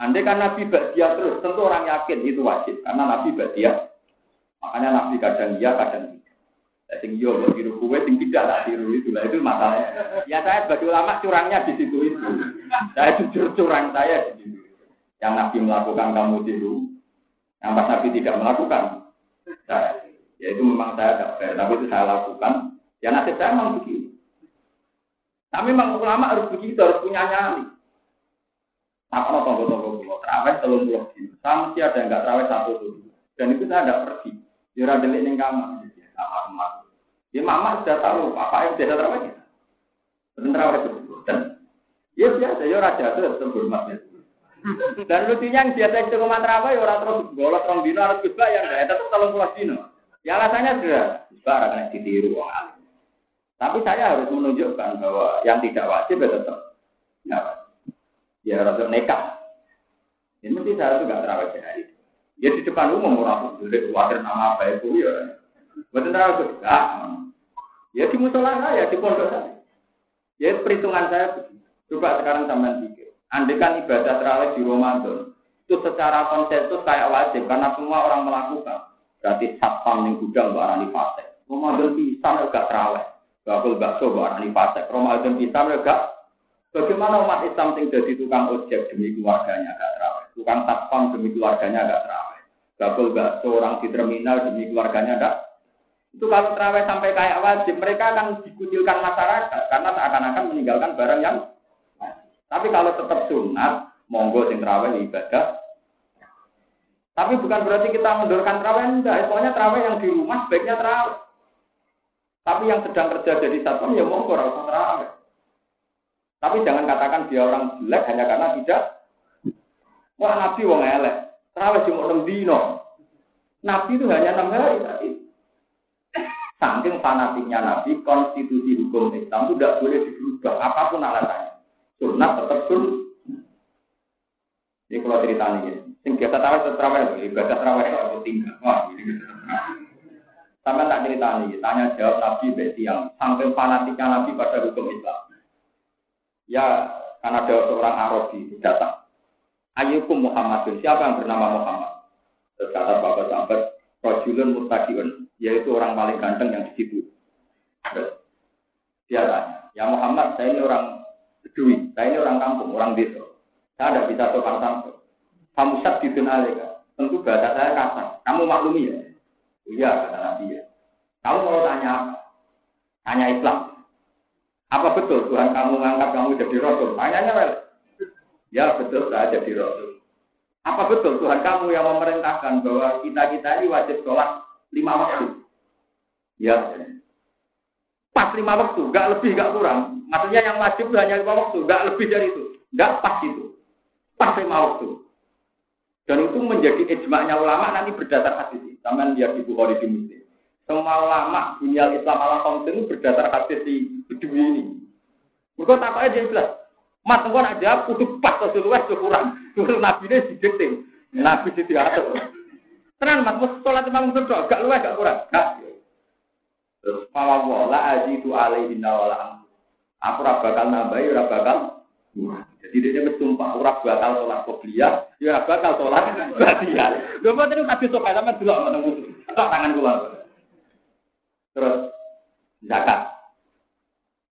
Andai kan Nabi bahagia terus, tentu orang yakin itu wajib karena Nabi bahagia Makanya Nabi kadang iya, kadang tidak. Ya, sing iya buat tiru kue, sing tidak tak tiru itu lah itu masalahnya. Ya saya sebagai ulama curangnya di situ itu. Saya jujur curang saya di situ. Yang Nabi melakukan kamu tiru, yang pas Nabi tidak melakukan, saya. Ya itu memang saya tidak fair, tapi itu saya lakukan. Ya nasib saya memang begitu. Tapi memang ulama harus begitu, harus punya nyali. Apa no tonggo-tonggo pulau terawih telung pulau Sama mesti ada yang nggak terawih satu tuh. Dan itu saya tidak pergi. Ada delik ning kamar. Sama rumah. Ya mama sudah tahu apa yang biasa terawih. Dan terawih itu. Dan ya biasa. Ya raja itu tetap hormat ya. Dan lucunya yang biasa itu rumah terawih orang terus golot orang dino harus yang ya tetap telung pulau dino. Ya alasannya sudah. Barang kena ditiru orang. Tapi saya harus menunjukkan bahwa yang tidak wajib ya tetap. Ya, ya rasa nekat. Ini mesti saya juga terawih sehari. Ya di depan umum orang boleh khawatir nama apa itu ya. Betul terawih juga. Ya di musola saya, di pondok saya. Ya perhitungan saya coba sekarang sampean pikir. Andai kan ibadah terawih di Ramadan itu secara konsensus kayak wajib karena semua orang melakukan. Berarti satpam yang gudang barang di fase. Ramadan bisa enggak terawih. Bakul bakso barang di fase. Ramadan bisa enggak Bagaimana umat Islam yang jadi tukang ojek demi keluarganya agak terawih, tukang satpam demi keluarganya agak terawih, bakul bakso orang di terminal demi keluarganya agak itu kalau terawih sampai kayak wajib, mereka akan dikucilkan masyarakat karena seakan-akan meninggalkan barang yang Tapi kalau tetap sunat, monggo sing terawih ibadah. Tapi bukan berarti kita mendorkan terawih enggak, soalnya terawih yang di rumah sebaiknya terawih. Tapi yang sedang kerja jadi satpam ya monggo rasa terawih. Tapi jangan katakan dia orang jelek hanya karena tidak. Wah Nabi wong elek. Terawih cuma enam dino. Nabi itu hanya enam hari. Saking fanatiknya Nabi, konstitusi hukum Islam itu tidak boleh dirubah apa pun alasannya. Sunat tetap sun. Ini kalau cerita ini, sing biasa tahu tetap terawih, ibadah terawih itu tinggal. Wah, ini Sama tak cerita ini, tanya jawab Nabi beti yang saking fanatiknya Nabi pada hukum Islam. Ya, karena ada seorang Arabi datang. Ayyukum Muhammadun, siapa yang bernama Muhammad? Terus kata Bapak Sahabat, Rojulun Mutakiun, yaitu orang paling ganteng yang di situ. Dia tanya, ya Muhammad, saya ini orang Bedui, saya ini orang kampung, orang desa. Saya tidak bisa sopan santun. Kamu sat di alika. Tentu bahasa saya kasar. Kamu maklumi ya? Iya, kata Nabi ya. Kamu mau tanya? Tanya Islam. Apa betul Tuhan kamu mengangkat kamu jadi rasul? Tanyanya well. Ya betul saya jadi rasul. Apa betul Tuhan kamu yang memerintahkan bahwa kita-kita ini wajib sholat lima waktu? Ya. Pas lima waktu, gak lebih, gak kurang. Maksudnya yang wajib hanya lima waktu, gak lebih dari itu. Gak pas itu. Pas lima waktu. Dan itu menjadi ijma'nya ulama nanti berdasar hadis. Sama lihat di Bukhari di Muslim. Semua ulama dunia Islam ala itu berdasar hadis di Bedui ini. Mereka tak aja jelas. Mas engko nak jawab kudu pas atau luwes kurang. Terus nabi ini didikting. Nabi di diatur. Tenan mas, mus sholat imam sedok, gak luwes gak kurang. Gak. Terus mawa wala aji itu alaihi nawala Aku ora bakal nambahi, ora bakal Jadi dia bersumpah, ora bakal sholat qobliyah, ya bakal sholat *laughs* ba'diyah. Lho mboten itu kabeh sok sampean delok ngono. Tok tangan kula. Terus zakat.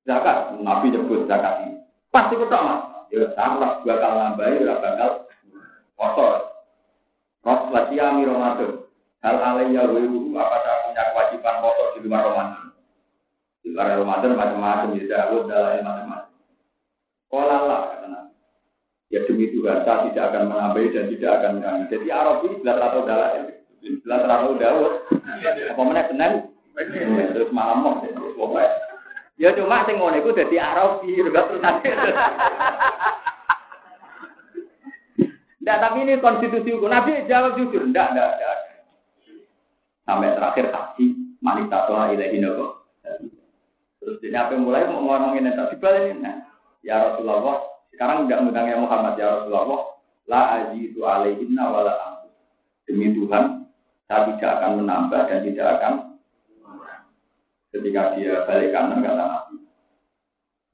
Zakat, Nabi nyebut zakat ini. Pasti betul mas. Ya sama bakal nambahi, ya bakal kotor. Ros wasiami Ramadan. Hal alaiya wiru apa saya punya kewajiban kotor di luar Ramadan. Di luar Ramadan macam-macam, ya Dawud, dalam macam-macam. Kolalah kata Nabi. Ya demi Tuhan, saya tidak akan menambahi dan tidak akan mengurangi. Jadi Arab ini atau dalam, belas atau Dawud. Apa mana benar? Terus malam mau, Ya cuma sing ngono iku dadi Arabi. Nggak, tapi ini konstitusi hukum. Nabi jawab jujur, enggak, enggak, enggak. Sampai terakhir haji, manita toha ilahi nopo. Terus ini apa mulai mau ngomongin yang tak ini, nah, ya Rasulullah, sekarang enggak mengundang ya Muhammad ya Rasulullah, la ajidu alaihinna wala Demi Tuhan, saya tidak akan menambah dan tidak akan ketika dia balik kanan kata Nabi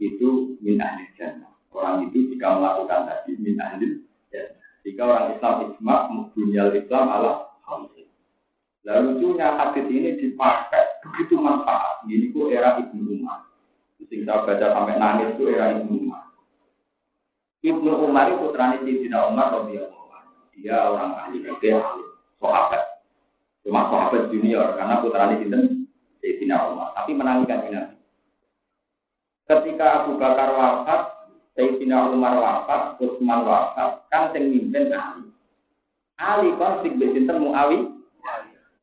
itu min ahli jannah orang itu jika melakukan tadi min ahli jannah jika orang Islam ijma dunia Islam ala hamsin Lalu lucunya hadis ini dipakai begitu manfaat. Ini ku era Ibnu Umar. Sing saya baca sampai nangis itu era Ibnu Umar. Ibnu Umar itu putranya Sayyidina Umar radhiyallahu Dia orang ahli fikih, ahli sahabat. Cuma sahabat junior karena sinten Sayyidina Umar. Tapi menangkan ini. Ketika Abu Bakar wafat, Sayyidina Umar wafat, Utsman wafat, kan sing mimpin Ali. Ali konflik besinten Muawi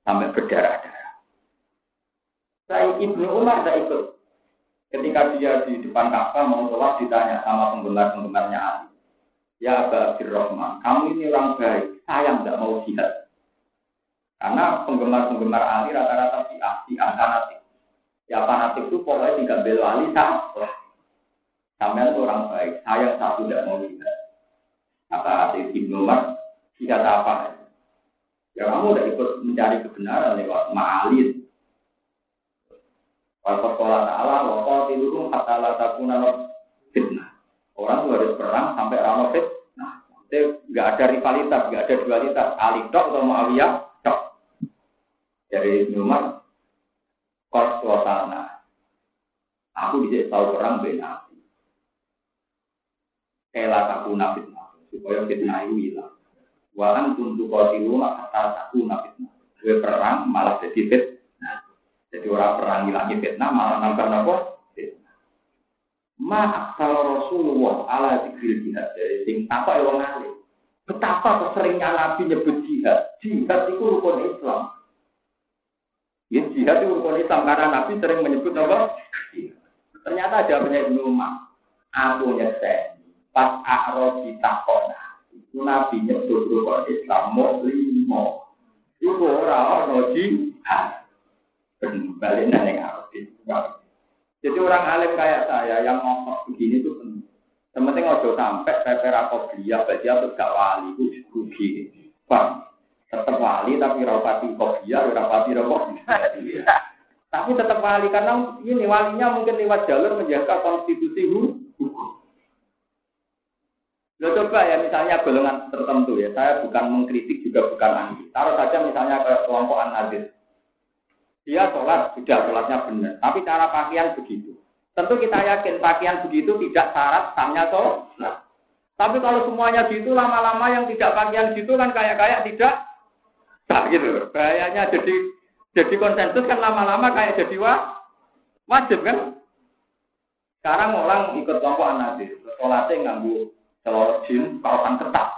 sampai berdarah-darah. Saya Ibnu Umar tidak ikut Ketika dia di depan Ka'bah mau sholat ditanya sama penggemar-penggemarnya Ali. Ya Aba Abdurrahman, kamu ini orang baik, saya tidak mau jihad. Karena penggemar-penggemar Ali rata-rata si si fanatik. Ya fanatik itu pokoknya tidak bela Ali sama. Sampai itu orang baik, saya satu tidak mau jihad. Kata Ibnu Umar, tidak apa. Ya kamu udah ikut mencari kebenaran lewat ma'alid, Waktu sekolah ta'ala, tidur kata la takuna fitnah. Orang tuh harus perang sampai rano fitnah. Itu nggak ada rivalitas, nggak ada dualitas. Ali tok atau Muawiyah tok. Dari Umar, kos suasana. Aku bisa tahu perang beda. Kela takuna fitnah. Supaya fitnah itu hilang. Wahan untuk kau tidur, kata takuna fitnah. Gue perang malah jadi fitnah. Jadi orang perang ngilangi fitnah malah nambah fitnah. Ma kalau Rasulullah ala zikir jihad dari sing apa ya wong alim. Betapa keseringnya Nabi nyebut jihad. Jihad itu rukun Islam. Ya jihad itu rukun Islam karena Nabi sering menyebut apa? Ternyata jawabnya Ibnu Umar. Aku nyesek. Pas A'raf ditakona. Itu Nabi nyebut rukun Islam mau. Itu orang-orang jihad balik yang Arabin. Jadi orang alim kayak saya yang ngomong begini itu penting. Sementing ojo sampai peper apa dia, berarti aku gak wali, itu rugi. Bang, tetap wali tapi rapati kopiah, rapati rokok. Tapi tetap wali karena ini walinya mungkin lewat jalur menjaga konstitusi hukum. Lo coba ya misalnya golongan tertentu ya, saya bukan mengkritik juga bukan anti. Taruh saja misalnya ke kelompok an-nazir. Dia sholat, sudah sholatnya benar. Tapi cara pakaian begitu. Tentu kita yakin pakaian begitu tidak syarat sahnya sholat. Tapi kalau semuanya gitu, lama-lama yang tidak pakaian gitu kan kayak-kayak tidak sah gitu. Bahayanya jadi jadi konsensus kan lama-lama kayak jadi wah, wajib kan? Sekarang orang ikut kelompok anadis, sholatnya nganggu celor jin, kawasan ketat.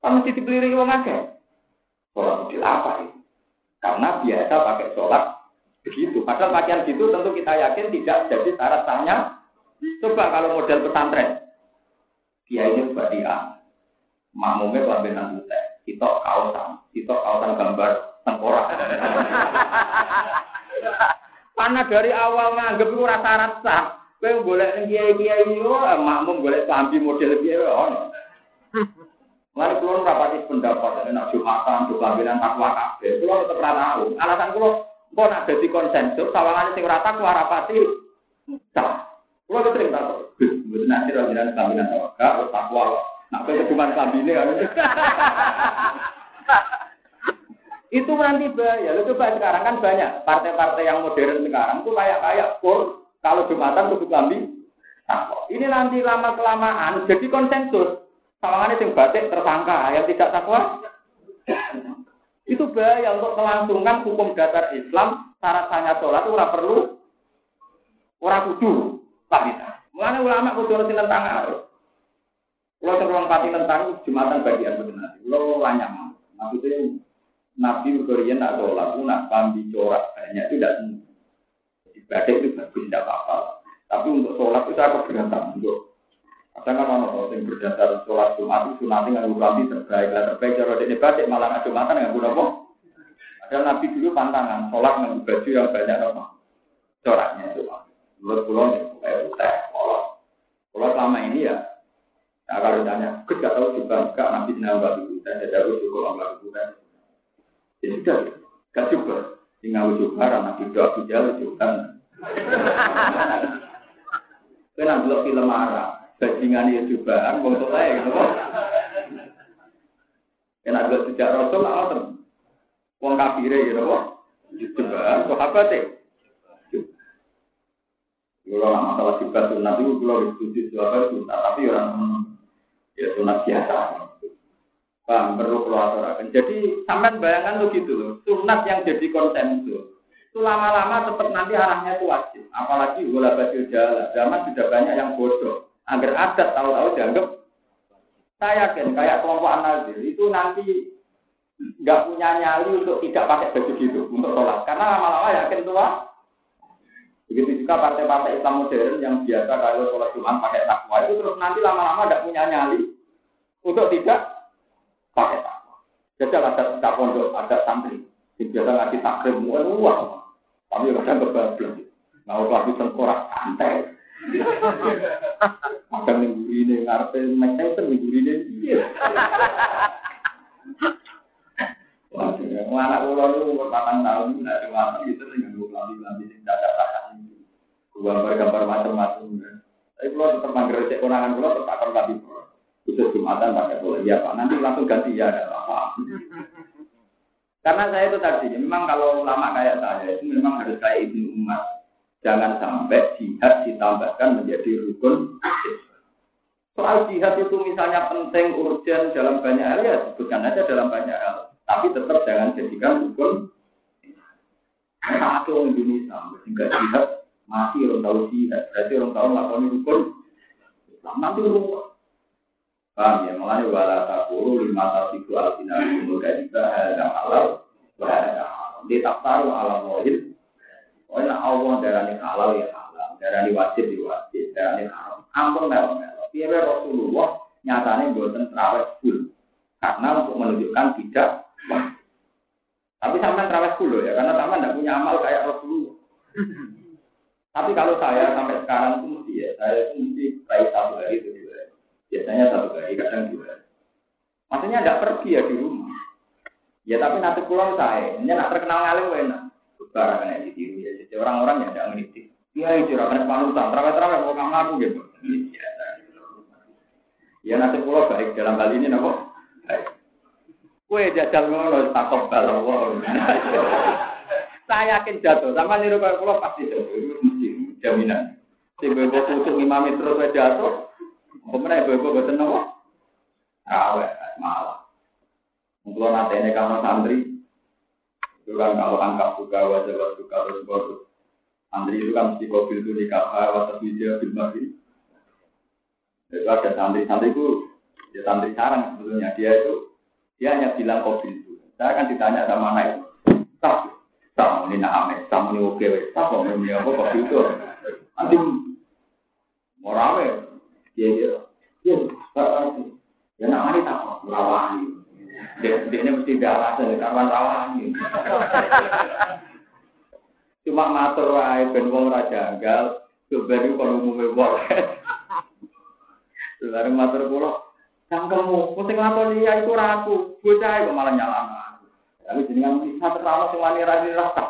Kan mesti dibeli orang akeh. Sholat itu apa ini? Karena biasa pakai sholat Begitu. Padahal pakaian gitu tentu kita yakin tidak jadi syarat sahnya. Coba kalau model pesantren. Dia ini buat dia. Makmumnya kelambinan putih. Kita kaosan. Kita kaosan gambar tengkorak. *laughs* Karena dari awal nganggep itu rasa-rasa. Boleh kiai-kiai yo makmum boleh sambil model piye ono. Lalu keluar rapati pendapat, nek Jumatan, Jumatan, takwa kabeh. Kulo tetep ra. Alasan kulo Kok nak jadi konsensus, sawangan sing rata ku harapati sah. Kulo sering takut. Gus, nanti ra tawakkal, terus takwa. Nak kowe cuma sambine kan. Itu nanti bahaya. Lu coba sekarang kan banyak partai-partai yang modern sekarang tuh kayak kayak pur kalau jumatan tuh lambi. Ini nanti lama kelamaan jadi konsensus. Sawangannya sing batik tersangka, yang tidak takwa itu bahaya untuk melangsungkan hukum dasar Islam syarat sahnya sholat itu perlu ora kudu. Mulane ulama kudu tentang arus. Kalau teruang pati tentang jumatan bagian benar. Kalau lanyam, maksudnya Nabi Berkorian tak sholat, nak pambi corak banyak itu tidak Ibadah itu bagus tidak apa-apa. Tapi untuk sholat itu saya keberatan untuk Kadang kan orang yang berdasar sholat Jumat itu nanti nggak nanti terbaik lah terbaik cara ini batik malah nggak Jumatan nggak guna kok. Ada Nabi dulu pantangan sholat dengan baju yang banyak apa coraknya itu. Menurut pulau sholat. Kalau selama ini ya, nah kalau ditanya, kita nggak tahu juga nggak Nabi senang batu dan ada harus juga orang batu bukan. Ya sudah, nggak juga. Tinggal juga karena tidak bisa juga. Kenapa belum film Arab? bajingan ya cobaan, wong tua ya gitu. Kan ada sejak Rasul lah. Wong kafire ya napa? Juga sahabat e. Kalau masalah juga sunat itu kalau apa sunat, tapi orang ya sunat biasa. Paham, perlu keluar Jadi sampai bayangan lo gitu loh, sunat yang jadi konsensus. Itu lama-lama tetap nanti arahnya itu wajib. Apalagi bola baju jalan. Zaman sudah banyak yang bodoh. Agar adat tahu-tahu dianggap saya yakin kayak kelompok anazir itu nanti nggak punya nyali untuk tidak pakai baju gitu untuk sholat. Karena lama-lama yakin tua. Begitu juga partai-partai Islam modern yang biasa kalau sholat Jumat pakai takwa itu terus nanti lama-lama tidak punya nyali untuk tidak pakai takwa. Jadi ada tak pondok, ada santri. Biasa ngaji takrim, wah, tapi kadang kebablas. Nah, lagi tengkorak santai. *laughs* Kadang minggu ini ngarepe Mike Tyson minggu ini. Wah, anak pulau itu umur 8 tahun, nggak ada waktu itu dengan gue lambi-lambi sing dadak tahan. Gambar-gambar macam-macam. Tapi kalau tetap manggil cek konangan pulau tetap akan pulau. Khusus Jumatan pakai pulau. Iya Pak, nanti langsung ganti ya, ada apa. *laughs* Karena saya itu tadi, memang kalau ulama kayak saya itu memang harus kayak ibu umat. Jangan sampai jihad ditambahkan menjadi rukun. Soal jihad itu misalnya penting, urgent dalam banyak hal ya sebutkan aja dalam banyak hal. Tapi tetap jangan jadikan rukun. Orang Indonesia, sehingga jihad mati orang tahu jihad, berarti orang tahu melakukan rukun. Nanti rukun. Paham ya? Mulanya wala takuru lima tasiku alfina umur kadika hadam halal wa hadam halal. Dia tak tahu alam wahid. Pokoknya Allah darani halal ya halal, darani wajib ya wajib, darani haram. Ampun melo melo. Biar Rasulullah nyatanya buatan terawih full. Karena untuk menunjukkan tidak wajib. Tapi sampai terawih full ya, karena sama tidak punya amal kayak Rasulullah. Tapi kalau saya sampai sekarang itu mesti ya, saya itu mesti raih satu hari itu Biasanya satu hari, kadang dua. Maksudnya tidak pergi ya di rumah. Ya tapi nanti pulang saya, ini nak terkenal ngalim enak. Barang kena ditiru ya, jadi orang-orang yang tidak ngerti. Iya itu rakan panutan, terawih-terawih mau kamu aku gitu. Ya nanti pulang baik dalam kali ini nopo. Kue jajal ngono takut balong *laughs* Saya yakin jatuh, sama niru kalau pulau pasti jatuh, jaminan. Si bebo tutup imami terus jatuh, Kemudian ibu-ibu boten nopo? Rawe, malah. Kalau nanti ini kamu santri, itu kan kalau angkat buka wajah buka terus bodoh. Santri itu kan mesti mobil itu di kapal wajah video film lagi. Itu ada santri-santri itu, dia santri sarang sebetulnya dia itu dia hanya bilang kopi itu. Saya akan ditanya sama anak itu, tak, tak ini nak ame, tak ini oke, tak mau ini apa kopi itu. Nanti mau rame, dia dia, dia, ya nak mari tak merawani. Dia, dia ini mesti ada alasan karena rawani. Cuma matur wae ben wong ora janggal, sebenarnya kalau umumnya boleh. Sebenarnya matur kula, kamu, mesti nglakoni ya itu raku, bocah kok malah nyalahno Tapi jenengan muni satu rawa sing wani ra rasa.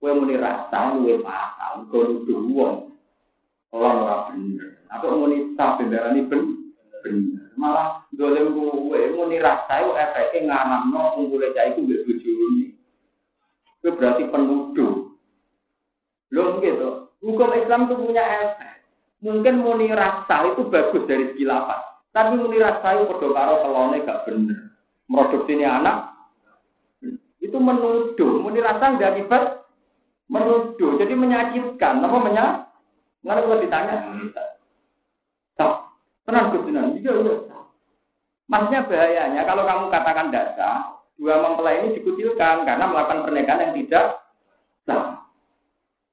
Kowe muni rasa luwe pasal, kok nuduh wong. Ora ora bener. Apa muni tak bendarani ben bener. Malah dolem kowe muni rasa yo efeke nganamno kumpule cah iku mbek bojone. Itu berarti penuduh. Loh gitu. Hukum Islam itu punya efek. Mungkin muni rasa itu bagus dari segi lapan. Tapi muni rasa itu podo karo gak bener. Produksi ini anak itu menuduh. Muni nggak akibat menuduh. Jadi menyakitkan. Apa menyakitkan? Nggak kalau ditanya, tak, tenang kebenaran, iya iya. Maksudnya bahayanya kalau kamu katakan data, dua mempelai ini dikucilkan karena melakukan pernikahan yang tidak sah.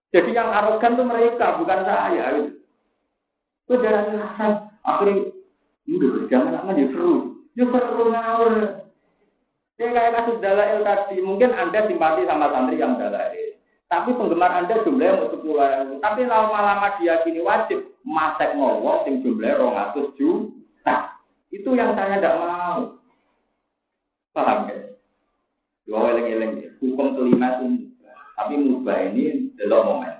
Jadi yang arogan itu mereka, bukan saya. Itu rasa, akhirnya, udah jangan lama dia seru. Dia seru ngawur. Dia kayak kasus dalail tadi, mungkin Anda simpati sama santri yang dalail. Tapi penggemar Anda jumlahnya mau sepuluh ribu. Tapi lama-lama dia kini wajib masek ngowo sing jumlahnya rong atus juta. Itu yang saya tidak mau. Paham ya? Dua eleng-eleng Hukum kelima itu Tapi mubah ini adalah momen.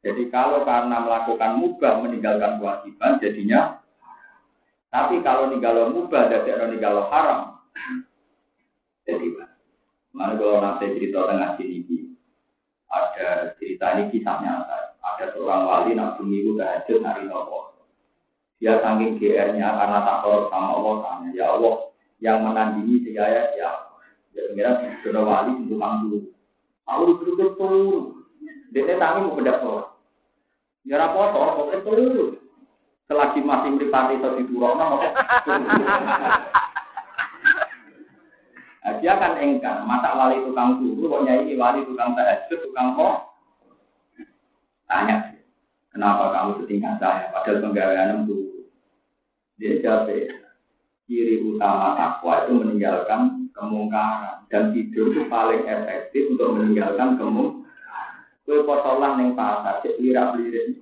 Jadi kalau karena melakukan mubah meninggalkan kewajiban jadinya tapi kalau ninggalo mubah dari ninggalo haram jadi Mana kalau nanti cerita tengah sini, ada cerita ini kisah nyata. Ada seorang wali nak itu tahajud hari nopo. Dia saking GR-nya karena takut sama Allah tanya, ya Allah yang menandingi saya ya ya kira sudah wali untuk mampu. Aku duduk turun. Dia tangi mau bedak sholat. Ya raposo, pokoknya turun. Selagi masih meripati atau di turun, *laughs* Nah, dia kan engkar, masa wali tukang turu, kok nyai wali tukang tahajud, tukang kok? Tanya, kenapa kamu setingkat saya, padahal penggawean itu. Dia jawab, ciri utama takwa itu meninggalkan kemungkaran dan tidur itu paling efektif untuk meninggalkan kemungkaran. Kue potolan yang pasar, cek lirak lirik,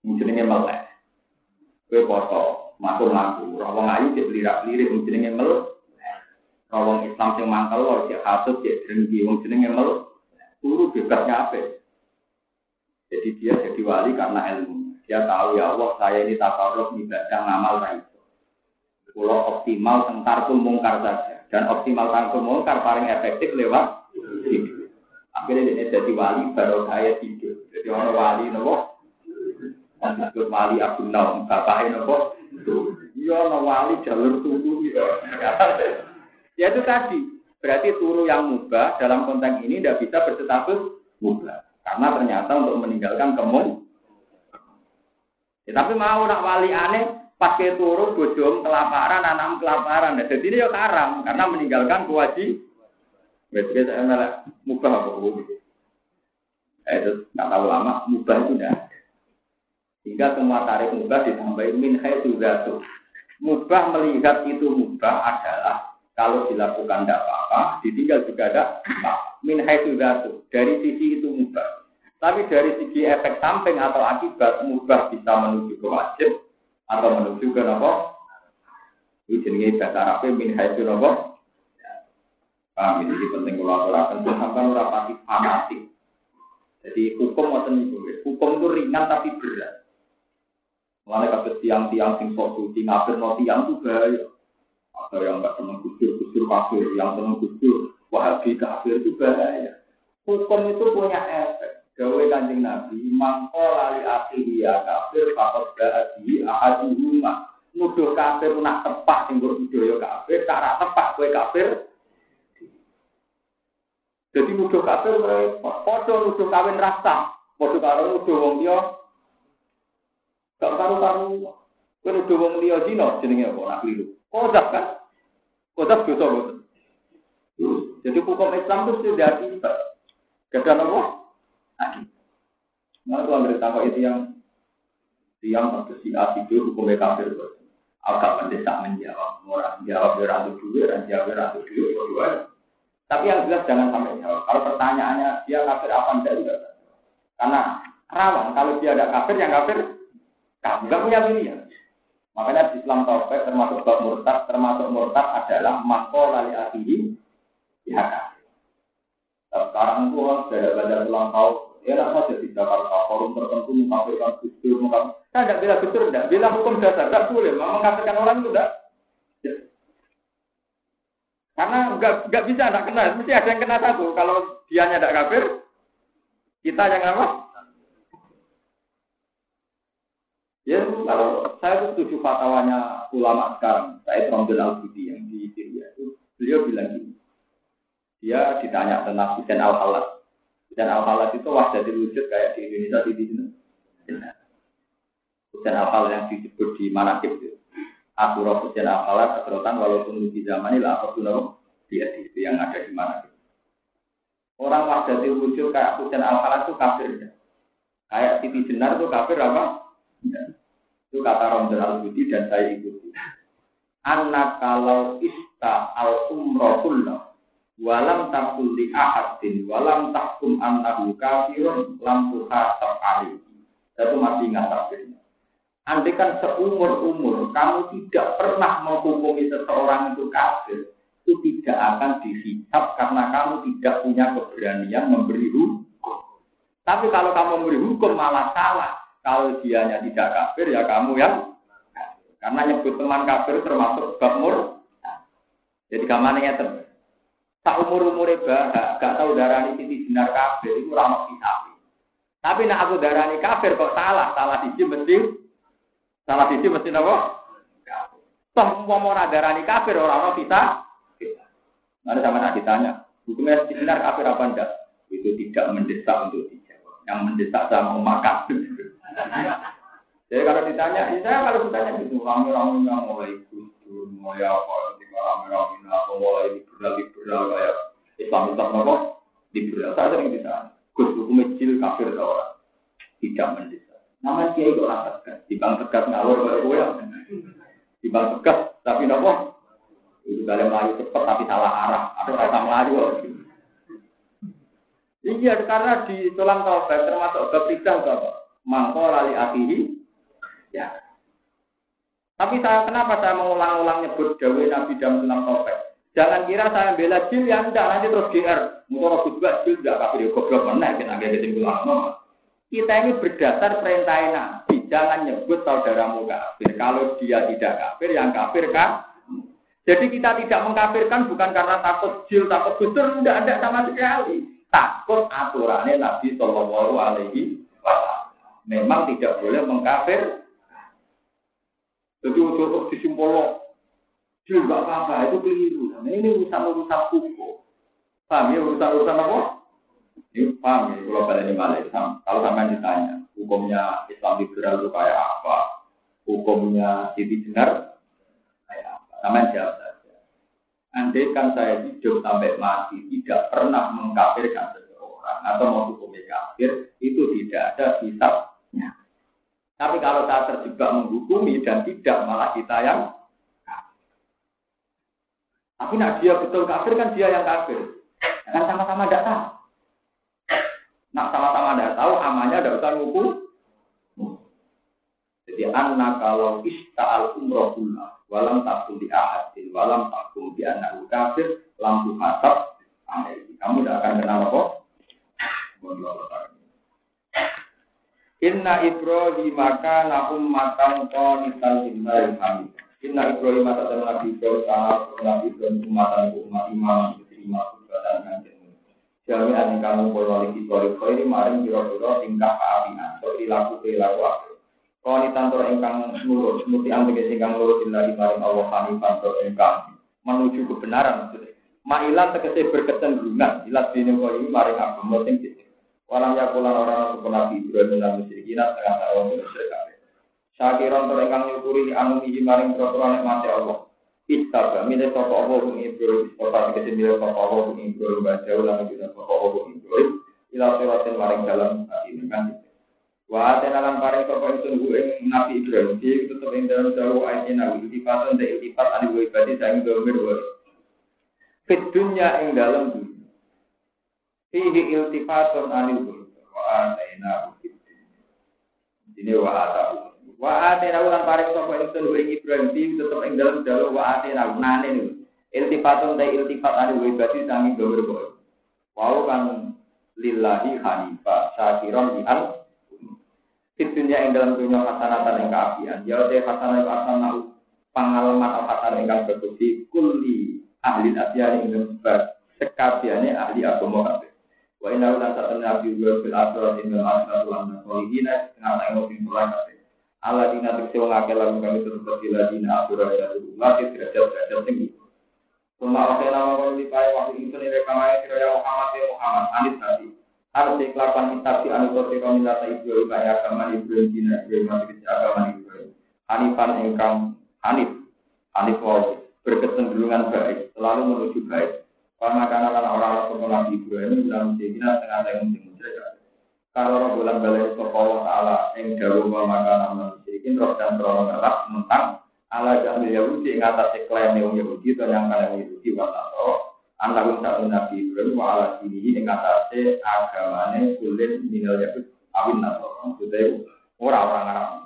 jenenge melek. Kue foto, masuk laku, rawang ayu cek lirak lirik, jenenge melek. Kalau Islam yang mangkal loh, cek hasut, cek dengki, wong jenenge mel, turu bebasnya apa? Jadi dia jadi wali karena ilmu. Dia tahu ya Allah, saya ini takaruf ibadah ngamal ra Kalau optimal tentang pun mungkar saja. Dan optimal tentang mungkar paling efektif lewat. Akhirnya dia jadi wali baru saya tidur. Jadi orang wali nopo. Disebut wali Abdul Naum, bapaknya nopo. Iya, wali jalur tunggu. Ya. Ya itu tadi, berarti turu yang mubah dalam konteks ini tidak bisa berstatus mubah. Karena ternyata untuk meninggalkan kemun. Ya, tapi mau nak wali aneh, pakai turu bojom kelaparan, anam kelaparan. Nah, jadi ini ya karam, karena meninggalkan kewajiban. Biasanya saya malah mubah apa Eh, itu nggak tahu lama, mubah itu tidak. Hingga semua tarik mubah ditambahin min juga tuh. Mubah melihat itu mubah adalah kalau dilakukan tidak apa-apa, ditinggal juga tidak apa. Min haitsu Dari sisi itu mubah. Tapi dari sisi efek samping atau akibat mubah bisa menuju ke wajib atau menuju ke nopo. Ini jenis bahasa Arabnya min haitsu nopo. Paham ini penting kalau aturakan sampai ora pati fanatik. Jadi hukum ngoten niku. Hukum itu ringan tapi berat. Mulane kados tiang-tiang sing sok suci ngafirno tiang itu bahaya. Ada yang nggak senang kusur, kusur kafir, yang senang kusur, wahabi kafir itu bahaya. Hukum itu punya efek. Gawe kanjeng Nabi, mangko lali akhiri ya kafir, fakot ba'adi ahadi rumah. Nuduh kafir nak tepat, sing budaya kafir, cara tepat kue kafir. Jadi nuduh kafir, podo nuduh kawin rasa, podo karo nuduh wong dia, gak karu-karu. Kue nuduh wong dia zino, jenenge apa, nak keliru. Kodap kan? Kodap dosa boten. Jadi hukum Islam itu sudah tidak. Gada apa? Nah, kalau mereka tahu itu yang yang si A itu hukumnya kafir agak mendesak menjawab orang jawab beratu dulu dan jawab beratu dulu dua tapi yang jelas jangan sampai jawab. Kalau pertanyaannya dia kafir apa enggak juga karena rawan kalau dia ada kafir yang kafir kamu nggak punya pilihan Makanya di Islam Taufik termasuk bab murtad, termasuk murtad adalah mako lali akhiri ya Sekarang itu orang sudah belajar ulang tahun, ya tidak saja di Jakarta, forum tertentu mengkafirkan gusdur, mengkafirkan. Saya tidak bilang gusdur, tidak bilang hukum dasar, tidak boleh. Mengkafirkan orang itu tidak. Karena nggak nggak bisa tidak kena, mesti ada yang kena satu. Kalau dia tidak kafir, kita yang apa? Ya, kalau saya itu setuju fatwanya ulama sekarang, saya Romdel Al-Budi yang di Syria itu, beliau bilang gini, dia ditanya tentang Hussein Al-Halat. Hussein Al-Halat itu wajah wujud kayak di Indonesia di sini. Hussein Al-Halat yang disebut di Manakib itu. Asurah Hussein Al-Halat, keserotan walaupun di zaman ini lah, dia itu yang ada di Manakib. Orang wajah wujud kayak Hussein Al-Halat itu kafir. Kayak Siti Jenar itu kafir apa? Itu kata Romdon Al-Budi dan saya ikuti. Anak kalau ista al umrohullah walam takul di ahadin walam takum annahu kafirun lam tuhasab alaihi. Itu masih ingat takdirnya. Andai kan seumur-umur kamu tidak pernah menghukumi seseorang itu kafir, itu tidak akan dihisap karena kamu tidak punya keberanian memberi hukum. Tapi kalau kamu memberi hukum malah salah, kalau dianya tidak kafir ya kamu yang karena nyebut teman kafir termasuk bab Jadi kamane ngeten. tak umur umure bahak, gak tau darani sisi benar kafir, itu ramah kisah. Tapi nak aku darani kafir kok salah, salah sisi mesti, salah sisi mesti apa? Toh mau mau darani kafir orang orang kita. Nanti sama nak ditanya, hukumnya benar kafir apa enggak? Itu tidak mendesak untuk dijawab. Yang mendesak sama makan. Jadi kalau ditanya, ya saya kalau ditanya gitu, rame-rame yang mulai kusur, mulai apa, ketika rame-rame apa, mulai liberal-liberal kayak Islam Islam apa, liberal. Saya sering ditanya, Gus hukum kecil kafir orang? Tidak mendesak. Nama kiai rasa tegas, di bang tegas ngawur kayak gue ya. Di bang tegas, tapi nopo, itu kalian melayu cepat tapi salah arah, atau rasa melayu. Iya, karena di tulang taubat termasuk tiga apa? Mangko lali akihi Ya. Tapi saya kenapa saya mengulang-ulang nyebut Dawe Nabi dalam sulam topek? Jangan kira saya bela jil yang enggak nanti terus GR. Mungkin juga jil enggak kafir goblok mana kita agak kesimpulan Kita ini berdasar perintah Nabi. Jangan nyebut saudaramu kafir. Kalau dia tidak kafir, yang kafir kan? Jadi kita tidak mengkafirkan bukan karena takut jil, takut gusur, tidak ada sama sekali. Takut aturannya Nabi Shallallahu Alaihi Wasallam. Memang tidak boleh mengkafir jadi untuk disimpul dia nggak apa-apa, itu keliru. Nah, ini urusan-urusan hukum. Paham ya urusan-urusan apa? Ini paham ya, kalau pada ini malah Kalau sampai ditanya, hukumnya Islam liberal itu kayak apa? Hukumnya Siti Jenar kayak apa? Sama jawab saja. Andai kan saya hidup sampai mati tidak pernah mengkafirkan seseorang atau mau hukumnya kafir, itu tidak ada hisabnya. Tapi kalau saya terjebak menghukumi dan tidak malah kita yang tapi nak dia betul kafir kan dia yang kafir. Kan sama-sama tidak tahu. Nak sama-sama tidak tahu, amalnya tidak usah ngukur. Jadi anak kalau ista'al umroh walam takut di ahadin, walam takut di anak kafir, lampu hasab, kamu tidak akan kenal apa? Inna Ibrahim maka nakum matang qanitan lillahi hamid. Inna Ibrahim teman Nabi Ibrahim kana Nabi Ibrahim umatan umat imam diterima dan kanjeng. Jami'an kamu pola lagi balik ini maring biro-biro tingkah keapian. So dilaku perilaku aku. Qanitan tur ingkang nurut, muti angge ingkang nurut lillahi maring Allah hanifan tur ingkang menuju kebenaran. Ma'ilan tegese berkecenderungan, ilat dene kok ini maring agama sing Walang yakulan orang untuk Nabi Ibrahim dan musyrikin setengah tahun musyrik kabeh. Syakiron to ingkang nyukuri anu iki maring peraturan mati Allah. Istaba milih sapa Allah kung Ibrahim kota tegese milih sapa Allah kung Ibrahim baca ulang kita sapa Allah kung Ibrahim ila maring dalam ini kan. Wa atena lan paring sapa Nabi Ibrahim iki tetep ing ayat nabi iltifatan de iltifat anu ibadi saing domir wa. Fit dunya ing dalam dunia Fihi iltifatun anil wa ataina Ini wa atahu. Wa ataina ulang paring sapa ingsun ing Ibrahim tetep ing dalem dalu wa ataina nane niku. Iltifatun ta iltifat anil ibadi sami gambar boy. Wau kan lillahi hanifah syakiron di al Fitunya ing dalam dunia hasanatan yang keapian. Ya te hasanah itu hasanah pengalaman al hasanah yang berbudi kulli ahli asyari ing sekabiane ahli agama kabeh. Wa inna la ta'ala nabi wa fil akhirat inna wa anna qalihina ngata ing mungkin mulai. Ala dina tekse wong akeh lan kami terus bila dina akhirat ya lagi derajat derajat tinggi. Suma nama kau di pai waktu itu nih rekamaya sira ya Muhammad ya Muhammad anis tadi. Harus dikelakukan kitab di anu kau milata Ibrahim kaya agama Ibrahim dina Ibrahim masih kecil agama Ibrahim. Hanifan engkang Hanif Hanif wau berkecenderungan baik selalu menuju baik karena karena kan orang-orang Nabi Ibrahim dalam sehingga tengah tengah musim musyrik. Kalau orang bulan balik ke Allah Taala yang jauh memakan nama musyrikin roh dan terlalu galak tentang ala jamil Yahudi yang atas klaim Yahudi atau yang kalian Yahudi wasato anak satu Nabi Ibrahim wa ala sini yang atas agamanya kulit minal Yahudi awin nato maksudnya orang-orang Arab